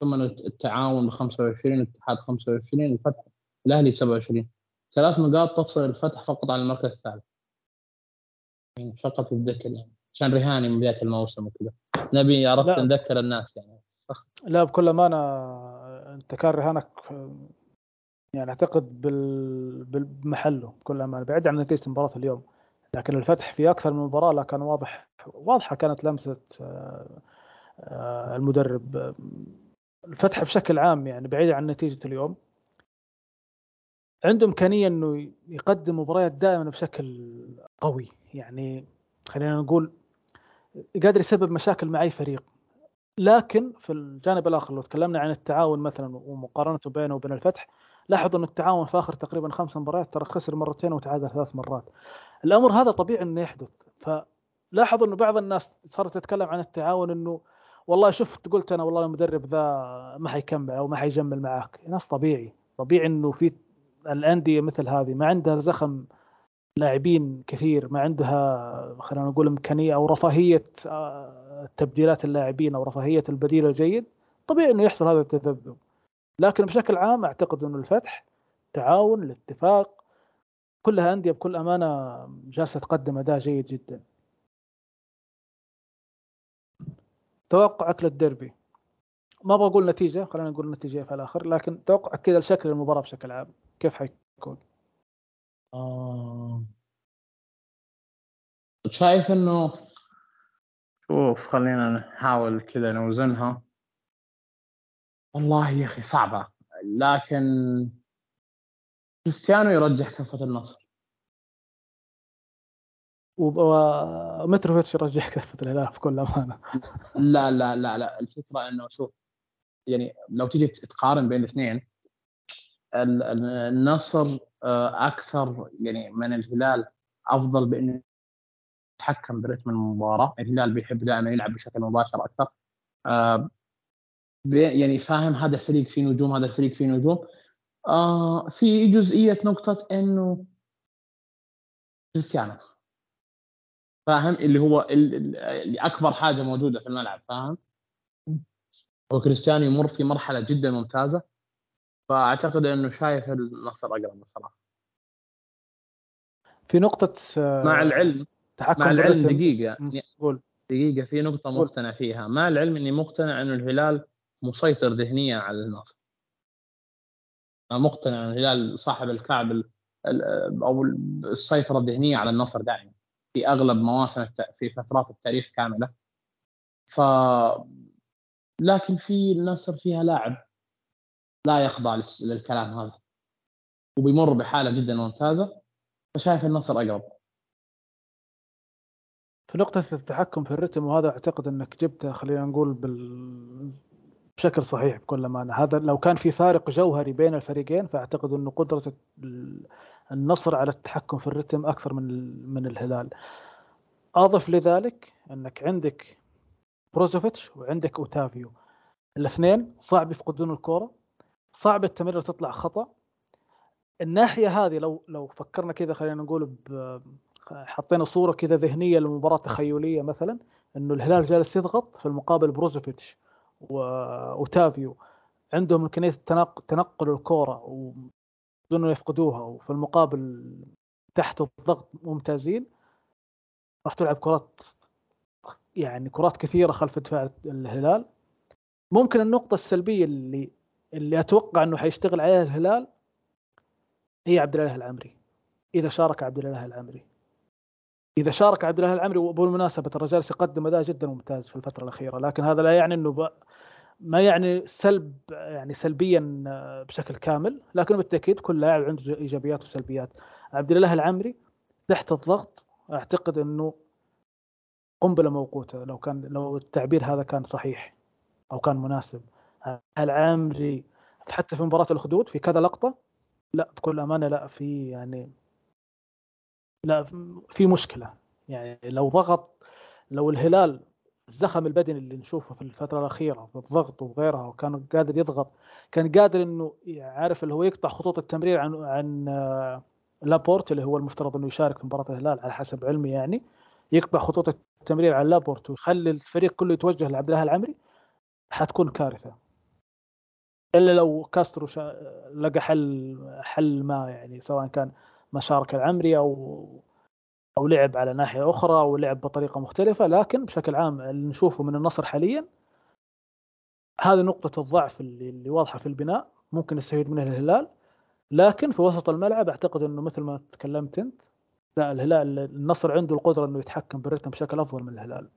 ثم التعاون ب 25 الاتحاد 25 الفتح الأهلي ب 27 ثلاث نقاط تفصل الفتح فقط عن المركز الثالث. فقط الذكر يعني. عشان رهاني من بداية الموسم وكذا. نبي عرفت نذكر الناس يعني. لا بكل أمانة أنت كان رهانك يعني أعتقد بال... بمحله بكل أمانة بعيد عن نتيجة مباراة اليوم. لكن الفتح في أكثر من مباراة لا كان واضح واضحة كانت لمسة آه، آه، المدرب الفتح بشكل عام يعني بعيد عن نتيجة اليوم. عنده إمكانية إنه يقدم مباريات دائما بشكل قوي. يعني خلينا نقول قادر يسبب مشاكل مع أي فريق. لكن في الجانب الآخر لو تكلمنا عن التعاون مثلا ومقارنته بينه وبين الفتح لاحظ ان التعاون في آخر تقريبا خمس مباريات ترى خسر مرتين وتعادل ثلاث مرات. الأمر هذا طبيعي إنه يحدث. فلاحظ إنه بعض الناس صارت تتكلم عن التعاون إنه والله شفت قلت أنا والله المدرب ذا ما حيكمل أو ما حيجمل معاك. ناس طبيعي. طبيعي إنه في الأندية مثل هذه ما عندها زخم لاعبين كثير ما عندها خلينا نقول إمكانية أو رفاهية آه، تبديلات اللاعبين أو رفاهية البديل الجيد طبيعي إنه يحصل هذا التذبذب. لكن بشكل عام أعتقد إنه الفتح تعاون الاتفاق كلها أندية بكل أمانة جالسة تقدم أداء جيد جدا. توقعك للديربي ما أبغى أقول نتيجة خلينا نقول نتيجة في الآخر لكن توقع كذا شكل المباراة بشكل عام. كيف حيكون؟ آه... شايف إنه شوف خلينا نحاول كذا نوزنها. والله يا أخي صعبة لكن كريستيانو يرجح كفة النصر. ومتروفيتش يرجح كفه الهلال بكل أمانة لا لا لا لا الفكرة إنه شوف يعني لو تيجي تقارن بين الاثنين النصر آه، أكثر يعني من الهلال أفضل بإنه يتحكم برتم المباراة، الهلال بيحب دائما يلعب بشكل مباشر أكثر. آه، يعني فاهم هذا الفريق فيه نجوم هذا الفريق فيه نجوم. آه، في جزئية نقطة إنه كريستيانو فاهم؟ اللي هو اللي أكبر حاجة موجودة في الملعب فاهم؟ وكريستيانو يمر في مرحلة جدا ممتازة فأعتقد إنه شايف النصر أقرب بصراحة. في نقطة مع العلم تحكم مع العلم دقيقة. قول. دقيقة في نقطة مقتنع فيها. مع العلم إني مقتنع إنه الهلال مسيطر ذهنيا على النصر. مقتنع إن الهلال صاحب الكعب أو السيطرة الذهنية على النصر دائما. في أغلب مواسم في فترات التاريخ كاملة. ف لكن في النصر فيها لاعب لا يخضع للكلام هذا. وبيمر بحالة جدا ممتازة فشايف النصر أقرب. في نقطة التحكم في الرتم وهذا أعتقد إنك جبته خلينا نقول بال... بشكل صحيح بكل أمانة. هذا لو كان في فارق جوهري بين الفريقين فأعتقد إنه قدرة النصر على التحكم في الرتم أكثر من من الهلال. أضف لذلك إنك عندك بروزوفيتش وعندك أوتافيو. الاثنين صعب يفقدون الكورة صعب التمرير تطلع خطأ. الناحية هذه لو لو فكرنا كذا خلينا نقول حطينا صورة كذا ذهنية لمباراة تخيلية مثلا إنه الهلال جالس يضغط في المقابل بروزوفيتش واوتافيو عندهم إمكانية تنقل الكورة بدون يفقدوها وفي المقابل تحت الضغط ممتازين. راح تلعب كرات يعني كرات كثيرة خلف دفاع الهلال. ممكن النقطة السلبية اللي اللي أتوقع إنه حيشتغل عليها الهلال هي عبد الإله العمري. إذا شارك عبد الإله العمري. إذا شارك عبد الإله العمري وبالمناسبة الرجال يقدم أداء جدا ممتاز في الفترة الأخيرة لكن هذا لا يعني إنه. ما يعني سلب يعني سلبيا بشكل كامل لكن بالتأكيد كل لاعب عنده إيجابيات وسلبيات. عبد الاله العمري تحت الضغط أعتقد إنه قنبلة موقوتة لو كان لو التعبير هذا كان صحيح أو كان مناسب. العامري حتى في مباراة الاخدود في كذا لقطة لا بكل أمانة لا في يعني لا في مشكلة. يعني لو ضغط لو الهلال الزخم البدني اللي نشوفه في الفترة الأخيرة بالضغط وغيرها وكان قادر يضغط كان قادر إنه عارف اللي هو يقطع خطوط التمرير عن عن آه، لابورت اللي هو المفترض إنه يشارك في مباراة الهلال على حسب علمي يعني يقطع خطوط التمرير على لابورت ويخلي الفريق كله يتوجه لعبد الله العمري حتكون كارثة إلا لو كاسترو. لقى حل حل ما يعني سواء كان مشاركه العمري أو أو لعب على ناحية أخرى أو لعب بطريقة مختلفة لكن بشكل عام اللي نشوفه من النصر حاليا هذه نقطة الضعف اللي, اللي واضحة في البناء ممكن يستفيد منها الهلال لكن في وسط الملعب أعتقد إنه مثل ما تكلمت أنت لا الهلال النصر عنده القدرة إنه يتحكم بالرتم بشكل أفضل من الهلال.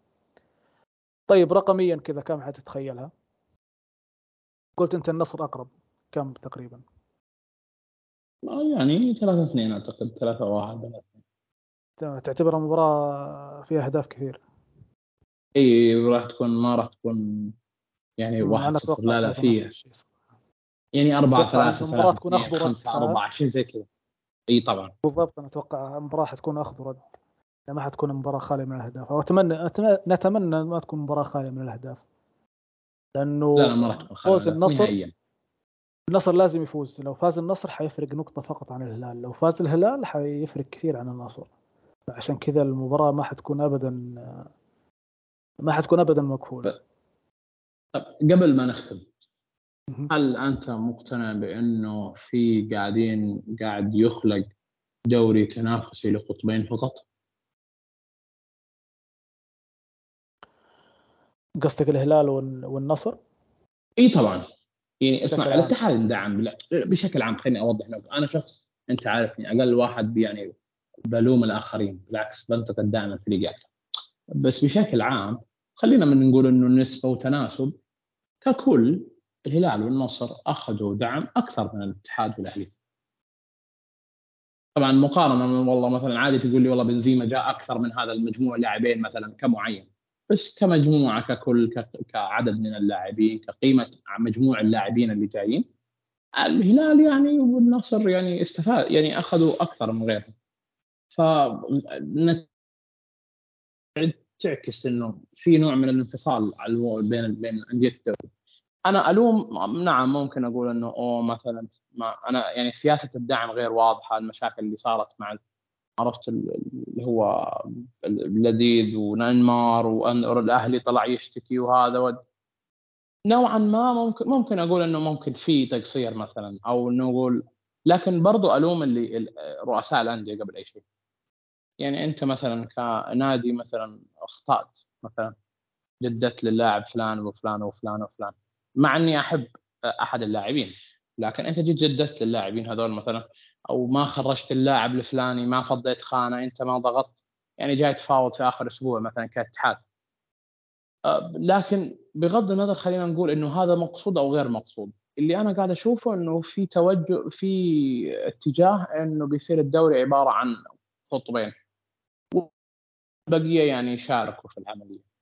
طيب رقميا كذا كم حتتخيلها؟ قلت أنت النصر أقرب كم تقريبا؟ يعني 3 2 أعتقد 3 1 تعتبرها مباراة فيها أهداف كثير. إي راح تكون ما راح تكون يعني واحد صفر. لا لا في يعني 4 3 المباراة تكون أخضر 5 4 شيء زي كذا. إي طبعا. بالضبط أنا أتوقع المباراة حتكون أخضر. يعني ما حتكون مباراة خالية من الأهداف. واتمنى نتمنى ما تكون مباراة خالية من الأهداف. لأنه لا ما راح تكون فوز النصر النصر لازم يفوز. لو فاز النصر حيفرق نقطة فقط عن الهلال. لو فاز الهلال حيفرق كثير عن النصر. عشان كذا المباراة ما حتكون ابدا ما حتكون ابدا مقفولة. طب قبل ما نختم هل أنت مقتنع بأنه في قاعدين قاعد يخلق دوري تنافسي لقطبين فقط؟ قصدك الهلال والنصر؟ إي طبعا. يعني اسمع الاتحاد يندعم بشكل عام خليني أوضح لك. أنا شخص أنت عارفني أقل واحد يعني بلوم الآخرين بالعكس بنتقد دائما الفريق أكثر بس بشكل عام خلينا من نقول إنه نسبة وتناسب ككل الهلال والنصر أخذوا دعم أكثر من الاتحاد والأهلي. طبعا مقارنة والله مثلا عادي تقول لي والله بنزيما جاء أكثر من هذا المجموع لاعبين مثلا كمعين بس كمجموعة ككل كعدد من اللاعبين كقيمة مجموع اللاعبين اللي جايين الهلال يعني والنصر يعني استفاد يعني أخذوا أكثر من غيرهم. ف تعكس إنه في نوع من الانفصال بين بين انديه الدوري أنا ألوم نعم ممكن أقول إنه أوه مثلا ما أنا يعني سياسة الدعم غير واضحة المشاكل اللي صارت مع عرفت اللي هو اللذيذ ونيمار والأهلي طلع يشتكي وهذا ود نوعا ما ممكن ممكن أقول إنه ممكن في تقصير مثلا أو نقول لكن برضو ألوم اللي رؤساء الأندية قبل أي شيء. يعني أنت مثلا كنادي مثلا اخطأت مثلا جددت للاعب فلان وفلان وفلان وفلان مع إني أحب أحد اللاعبين لكن أنت جيت جددت للاعبين هذول مثلا أو ما خرجت اللاعب الفلاني ما فضيت خانة أنت ما ضغطت يعني جاي تفاوض في آخر أسبوع مثلا كاتحاد. لكن بغض النظر خلينا نقول إنه هذا مقصود أو غير مقصود. اللي أنا قاعد أشوفه إنه في توجه في اتجاه إنه بيصير الدوري عبارة عن قطبين والبقيه يعني يشاركوا في العملية.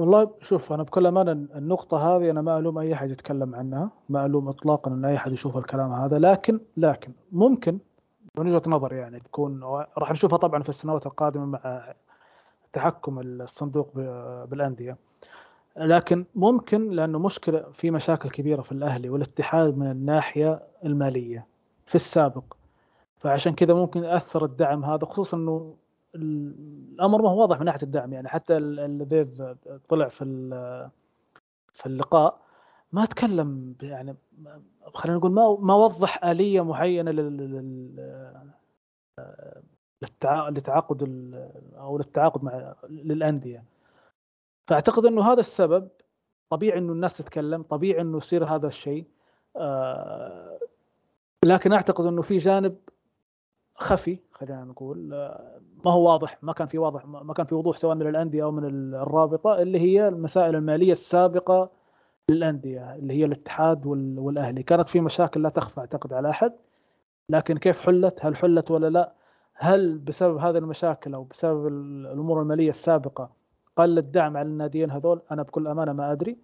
والله شوف أنا بكل امانه النقطة هذه أنا ما ألوم أي أحد يتكلم عنها ما ألوم اطلاقا إن أي أحد يشوف الكلام هذا لكن لكن ممكن من وجهة نظر يعني تكون راح نشوفها طبعا في السنوات القادمة مع تحكم الصندوق بالأندية. لكن ممكن لأنه مشكلة في مشاكل كبيرة في الأهلي والاتحاد من الناحية المالية في السابق. فعشان كذا ممكن يأثر الدعم هذا خصوصا إنه الأمر ما هو واضح من ناحية الدعم يعني حتى الذي طلع في في اللقاء ما تكلم يعني خلينا نقول ما ما وضح آلية معينة لل للتعاقد أو للتعاقد مع للأندية. فأعتقد إنه هذا السبب طبيعي إنه الناس تتكلم طبيعي إنه يصير هذا الشيء آه، لكن أعتقد إنه في جانب خفي خلينا نقول. ما هو واضح ما كان في واضح ما كان في وضوح سواء من الأندية أو من الرابطة اللي هي المسائل المالية السابقة للأندية اللي هي الاتحاد والأهلي. كانت في مشاكل لا تخفى أعتقد على أحد. لكن كيف حلت؟ هل حلت ولا لا؟ هل بسبب هذه المشاكل أو بسبب الأمور المالية السابقة قل الدعم على الناديين هذول؟ أنا بكل أمانة ما أدري. آه،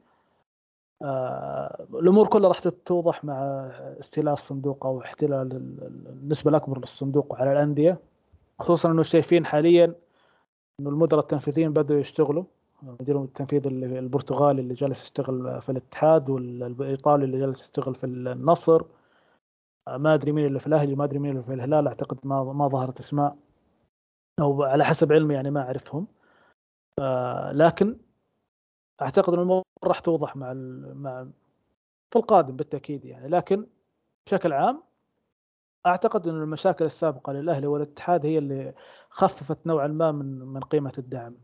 الأمور كلها راح تتوضح مع استيلاء الصندوق أو احتلال النسبة الأكبر للصندوق على الأندية خصوصا إنه شايفين حاليا إنه المدراء التنفيذيين بدأوا يشتغلوا. المدير التنفيذي البرتغالي اللي جالس يشتغل في الاتحاد والإيطالي اللي جالس يشتغل في النصر. آه، ما أدري مين اللي في الأهلي ما أدري مين اللي في الهلال أعتقد ما ما ظهرت أسماء. أو على حسب علمي يعني ما أعرفهم. آه، لكن أعتقد ان الأمور راح توضح مع مع في القادم بالتأكيد يعني. لكن بشكل عام أعتقد إن المشاكل السابقة للأهلي والاتحاد هي اللي خففت نوعا ما من من قيمة الدعم.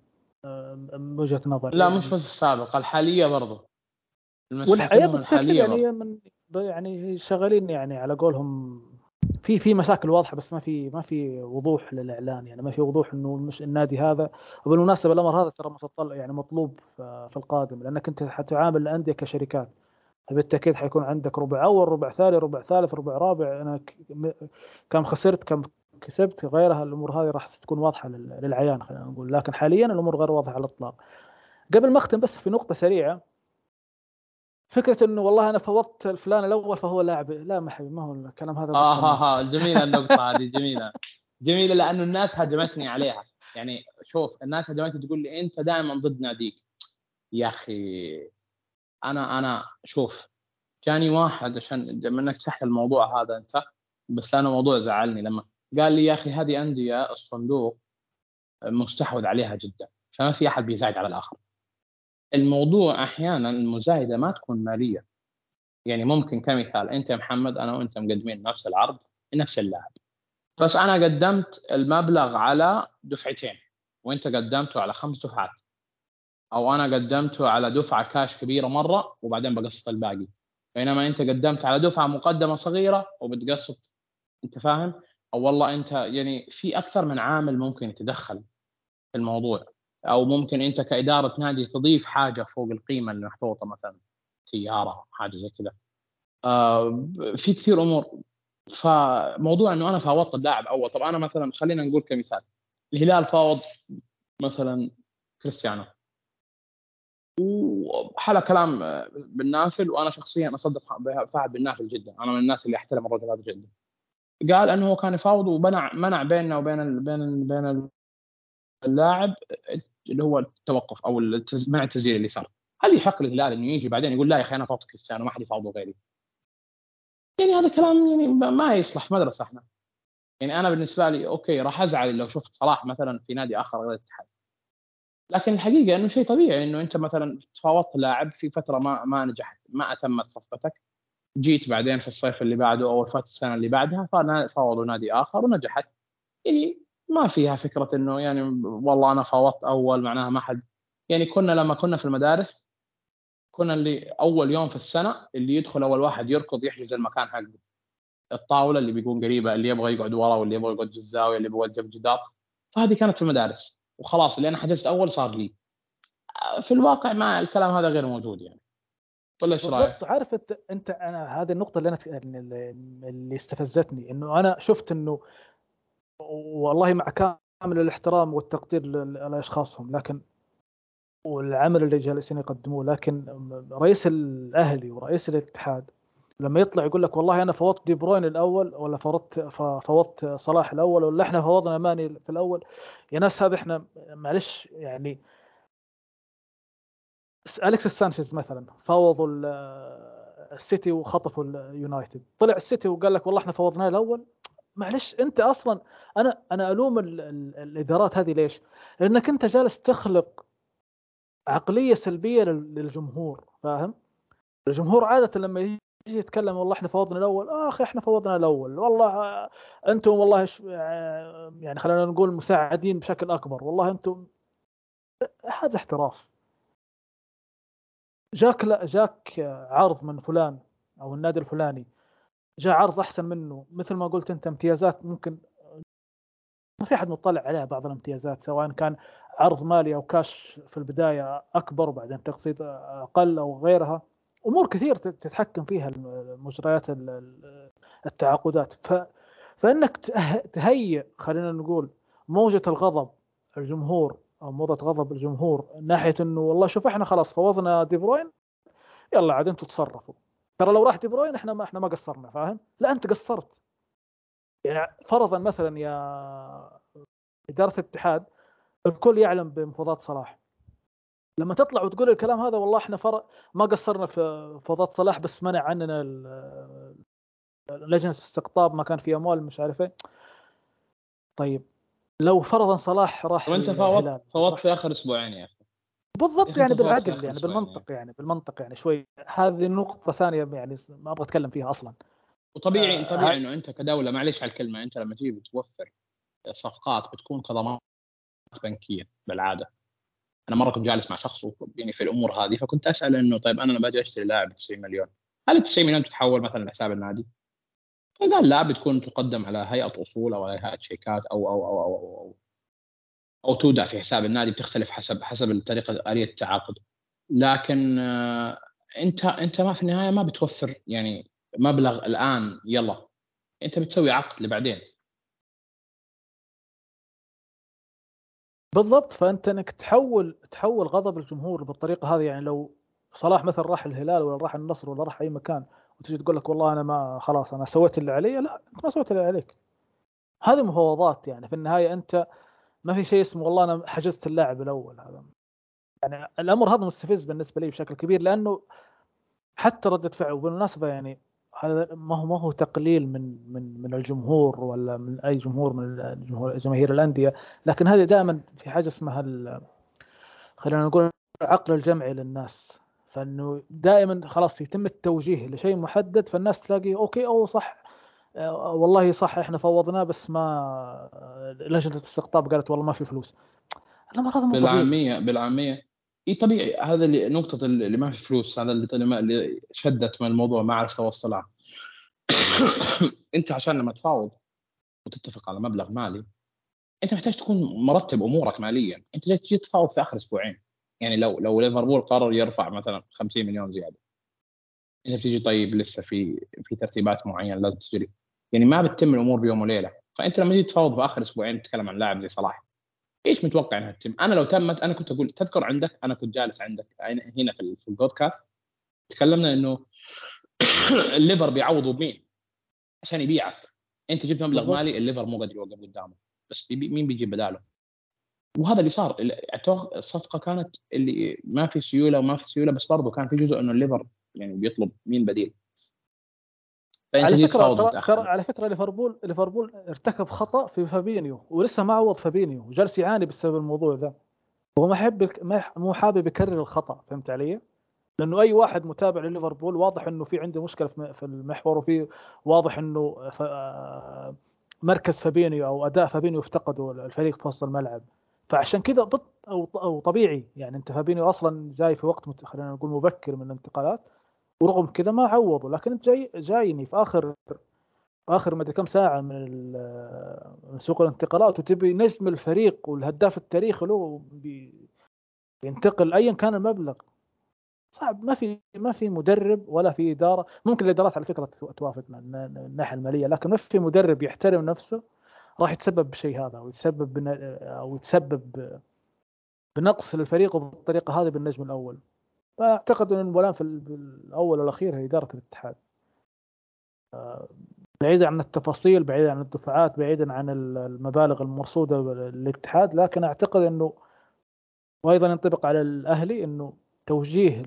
من وجهة نظري لا مش بس السابقة الحالية برضو. والحقيقة بالتاكيد يعني من يعني شغالين يعني على قولهم في في مشاكل واضحة بس ما في ما في وضوح للإعلان. يعني ما في وضوح إنه مش النادي هذا. وبالمناسبة الأمر هذا ترى متطلع يعني مطلوب في القادم لأنك أنت حتعامل الأندية كشركات. بالتأكيد حيكون عندك ربع أول ربع ثاني ربع ثالث ربع رابع. أنا كم خسرت كم كسبت غيرها الأمور هذه راح تكون واضحة للعيان خلينا نقول. لكن حاليا الأمور غير واضحة على الإطلاق. قبل ما أختم بس في نقطة سريعة. فكرة إنه والله أنا فوضت الفلان الأول فهو لاعب. لا ما حبيبي ما هو الكلام هذا آه ها ها جميله النقطة هذه جميلة. جميلة لأنه الناس هجمتني عليها. يعني شوف الناس هجمتني تقول لي أنت دائما ضد ناديك. يا أخي أنا أنا شوف جاني واحد عشان منك تحت الموضوع هذا أنت بس أنا موضوع زعلني لما قال لي يا أخي هذه أندية الصندوق مستحوذ عليها جدا. فما في أحد بيزايد على الآخر. الموضوع أحيانا المزايده ما تكون مالية. يعني ممكن كمثال أنت يا محمد أنا وأنت مقدمين نفس العرض لنفس اللاعب. بس أنا قدمت المبلغ على دفعتين وأنت قدمته على خمس دفعات. أو أنا قدمته على دفعة كاش كبيرة مرة وبعدين بقسط الباقي. بينما أنت قدمت على دفعة مقدمة صغيرة وبتقسط أنت فاهم؟ أو والله أنت يعني في أكثر من عامل ممكن يتدخل في الموضوع. أو ممكن أنت كإدارة نادي تضيف حاجة فوق القيمة المحطوطه مثلا سيارة حاجة زي كذا. آه في كثير أمور. فموضوع إنه أنا فاوضت اللاعب أول طب أنا مثلا خلينا نقول كمثال. الهلال فاوض مثلا كريستيانو. وحلا كلام بالنافل وأنا شخصيا أصدق فهد بالنافل جدا. أنا من الناس اللي أحترم الرجل هذا جدا. قال إنه هو كان يفاوض ومنع منع بيننا وبين ال بين ال بين اللاعب اللي هو التوقف أو منع التسجيل اللي صار. هل يحق للهلال إنه يجي بعدين يقول لا يا أخي أنا فاوضت كريستيانو ما حد يفاوضه غيري؟ يعني هذا كلام يعني ما يصلح في مدرسة إحنا. يعني أنا بالنسبة لي okay راح أزعل لو شفت صلاح مثلا في نادي آخر غير الاتحاد. لكن الحقيقة إنه شيء طبيعي إنه أنت مثلا تفاوضت لاعب في فترة ما ما نجحت ما أتمت صفقتك. جيت بعدين في الصيف اللي بعده أو فات السنة اللي بعدها فاوضوا نادي آخر ونجحت. يعني ما فيها فكرة إنه يعني والله أنا فاوضت أول معناها ما حد. يعني كنا لما كنا في المدارس كنا اللي أول يوم في السنة اللي يدخل أول واحد يركض يحجز المكان حقه. الطاولة اللي بيكون قريبة اللي يبغى يقعد ورا واللي يبغى يقعد في الزاوية اللي يبغى جنب جدار فهذه كانت في المدارس. وخلاص اللي أنا حجزت أول صار لي. في الواقع ما الكلام هذا غير موجود يعني. ولا إيش رأيك؟ عارف أنت أنت أنا هذه النقطة اللي أنا اللي استفزتني. إنه أنا شفت إنه والله مع كامل الاحترام والتقدير لأشخاصهم لكن والعمل اللي جالسين يقدموه لكن رئيس الأهلي ورئيس الاتحاد لما يطلع يقول لك والله أنا فوضت دي بروين الأول ولا فوضت فوضت صلاح الأول ولا إحنا فوضنا ماني في الأول يا ناس هذا إحنا معلش يعني أليكس سانشيز مثلا فوضوا السيتي وخطفوا اليونايتد طلع السيتي وقال لك والله إحنا فوضناه الأول معلش أنت أصلا أنا أنا ألوم ال ال الإدارات هذه ليش؟ لأنك أنت جالس تخلق عقلية سلبية للجمهور فاهم؟ الجمهور عادة لما يجي يتكلم والله إحنا فوضنا الأول آه أخي إحنا فوضنا الأول والله أنتم والله يعني خلينا نقول مساعدين بشكل أكبر والله أنتم هذا احتراف جاك لا جاك عرض من فلان أو النادي الفلاني جاء عرض أحسن منه. مثل ما قلت أنت امتيازات ممكن ما في أحد مطلع عليها بعض الامتيازات سواء كان عرض مالي أو كاش في البداية أكبر وبعدين تقسيط أقل أو غيرها. أمور كثير تتحكم فيها مجريات التعاقدات. ف فإنك تهيئ خلينا نقول موجة الغضب الجمهور أو موضة غضب الجمهور ناحية إنه والله شوف إحنا خلاص فوضنا دي بروين يلا عاد أنتم تصرفوا. ترى لو راح دي بروين إحنا ما إحنا ما قصرنا فاهم؟ لا أنت قصرت. يعني فرضا مثلا يا إدارة الاتحاد الكل يعلم بمفاوضات صلاح. لما تطلع وتقول الكلام هذا والله إحنا فرق ما قصرنا في مفاوضات صلاح بس منع عننا لجنة الاستقطاب ما كان في أموال مش عارف إيه. طيب لو فرضا صلاح راح وانت فوضت فوضت في آخر أسبوعين يا أخي. بالضبط يعني بالعقل يعني بالمنطق يعني بالمنطق يعني شوي. هذه نقطة ثانية يعني ما أبغى أتكلم فيها أصلا. وطبيعي آه طبيعي إنه أنت كدولة معلش على الكلمة أنت لما تيجي بتوفر صفقات بتكون كضمانات بنكية بالعادة. أنا مرة كنت جالس مع شخص يعني في الأمور هذه فكنت أسأل إنه طيب أنا لما باجي أشتري لاعب ب 90 مليون هل ال 90 مليون تتحول مثلا لحساب النادي؟ فقال لا بتكون تقدم على هيئة أصول أو هيئة شيكات أو أو أو أو, أو, أو. أو تودع في حساب النادي بتختلف حسب حسب الطريقة آلية التعاقد لكن آه، أنت أنت ما في النهاية ما بتوفر يعني مبلغ الآن يلا. أنت بتسوي عقد لبعدين. بالضبط. فأنت إنك تحول تحول غضب الجمهور بالطريقة هذه يعني لو صلاح مثلا راح الهلال ولا راح النصر ولا راح أي مكان وتجي تقول لك والله أنا ما خلاص أنا سويت اللي علي لا أنت ما سويت اللي عليك. هذه مفاوضات يعني. في النهاية أنت ما في شيء اسمه والله أنا حجزت اللاعب الأول هذا. يعني الأمر هذا مستفز بالنسبة لي بشكل كبير لأنه حتى ردة فعل وبالمناسبة يعني هذا ما هو ما هو تقليل من من من الجمهور ولا من أي جمهور من الجمهور جماهير الأندية لكن هذه دائما في حاجة اسمها خلينا نقول العقل الجمعي للناس. فإنه دائما خلاص يتم التوجيه لشيء محدد فالناس تلاقي أوكي أو صح والله صح إحنا فوضناه بس ما لجنة الاستقطاب قالت والله ما في فلوس. هذا بالعامية بالعامية. إي طبيعي هذا اللي نقطة اللي ما في فلوس هذا اللي اللي شدت من الموضوع ما عرفت اوصلها أنت عشان لما تفاوض وتتفق على مبلغ مالي أنت محتاج تكون مرتب أمورك ماليا. أنت ليش تجي تفاوض في آخر أسبوعين؟ يعني لو لو ليفربول قرر يرفع مثلا 50 مليون زيادة. أنت بتيجي طيب لسه في في ترتيبات معينة لازم تجري يعني ما بتتم الأمور بيوم وليلة فأنت لما تيجي تفاوض في آخر أسبوعين تتكلم عن لاعب زي صلاح إيش متوقع إنها تتم؟ أنا لو تمت أنا كنت أقول تذكر عندك أنا كنت جالس عندك هنا في البودكاست تكلمنا إنه الليفر بيعوضوا بمين؟ عشان يبيعك أنت جبت مبلغ مالي الليفر مو قادر يوقف قدامه بس مين بيجيب بداله؟ وهذا اللي صار الصفقة كانت اللي ما في سيولة وما في سيولة بس برضه كان في جزء إنه الليفر يعني بيطلب مين بديل على فكرة ترى على فكرة ليفربول ليفربول ارتكب خطأ في فابينيو ولسه ما عوض فابينيو وجالس يعاني بسبب الموضوع ذا. هو ما يحب مو حابب يكرر الخطأ فهمت علي؟ لأنه أي واحد متابع لليفربول واضح إنه في عنده مشكلة في المحور وفي واضح إنه مركز فابينيو أو أداء فابينيو افتقده الفريق في وسط الملعب. فعشان كذا أو أو طبيعي. يعني أنت فابينيو أصلا جاي في وقت خلينا نقول مبكر من الانتقالات. ورغم كذا ما عوضوا لكن أنت جاي جايني في اخر آخر ما أدري كم ساعة من سوق الانتقالات وتبي نجم الفريق والهداف التاريخي له بينتقل ايا كان المبلغ. صعب ما في ما في مدرب ولا في إدارة. ممكن الإدارات على فكرة توافق من الناحية المالية لكن ما في مدرب يحترم نفسه راح يتسبب بالشيء هذا أو يتسبب أو يتسبب بنقص للفريق بالطريقة هذه بالنجم الأول. فأعتقد إن الولان في الأول والأخير هي إدارة الاتحاد. آه، بعيدا عن التفاصيل بعيدا عن الدفعات بعيدا عن المبالغ المرصودة للاتحاد لكن أعتقد إنه وأيضا ينطبق على الأهلي إنه توجيه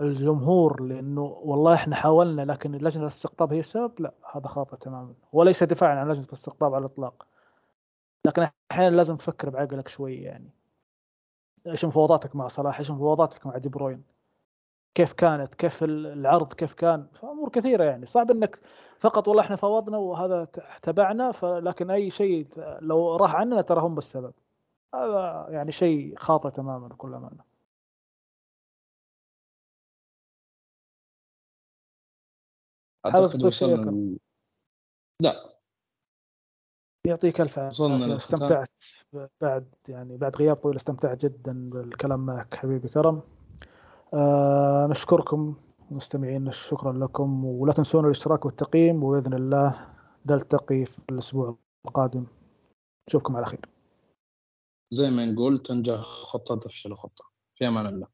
الجمهور لإنه والله إحنا حاولنا لكن لجنة الاستقطاب هي السبب؟ لا هذا خاطئ تماما. وليس دفاعا عن لجنة الاستقطاب على الإطلاق. لكن أحيانا لازم تفكر بعقلك شوي يعني. إيش مفاوضاتك مع صلاح؟ إيش مفاوضاتك مع دي بروين؟ كيف كانت؟ كيف العرض كيف كان؟ امور كثيرة يعني. صعب إنك فقط والله إحنا فاوضنا وهذا تبعنا لكن أي شيء لو راح عننا ترى هم بالسبب. هذا يعني شيء خاطئ تماما بكل أمانة. أعتقد وصلنا لا. يعطيك ألف عافية. استمتعت بعد يعني بعد غياب طويل استمتعت جدا بالكلام معك حبيبي كرم. آه نشكركم مستمعين شكرا لكم ولا تنسون الاشتراك والتقييم وبإذن الله نلتقي في الأسبوع القادم. نشوفكم على خير. زي ما نقول تنجح خطة تفشل خطة. في أمان الله.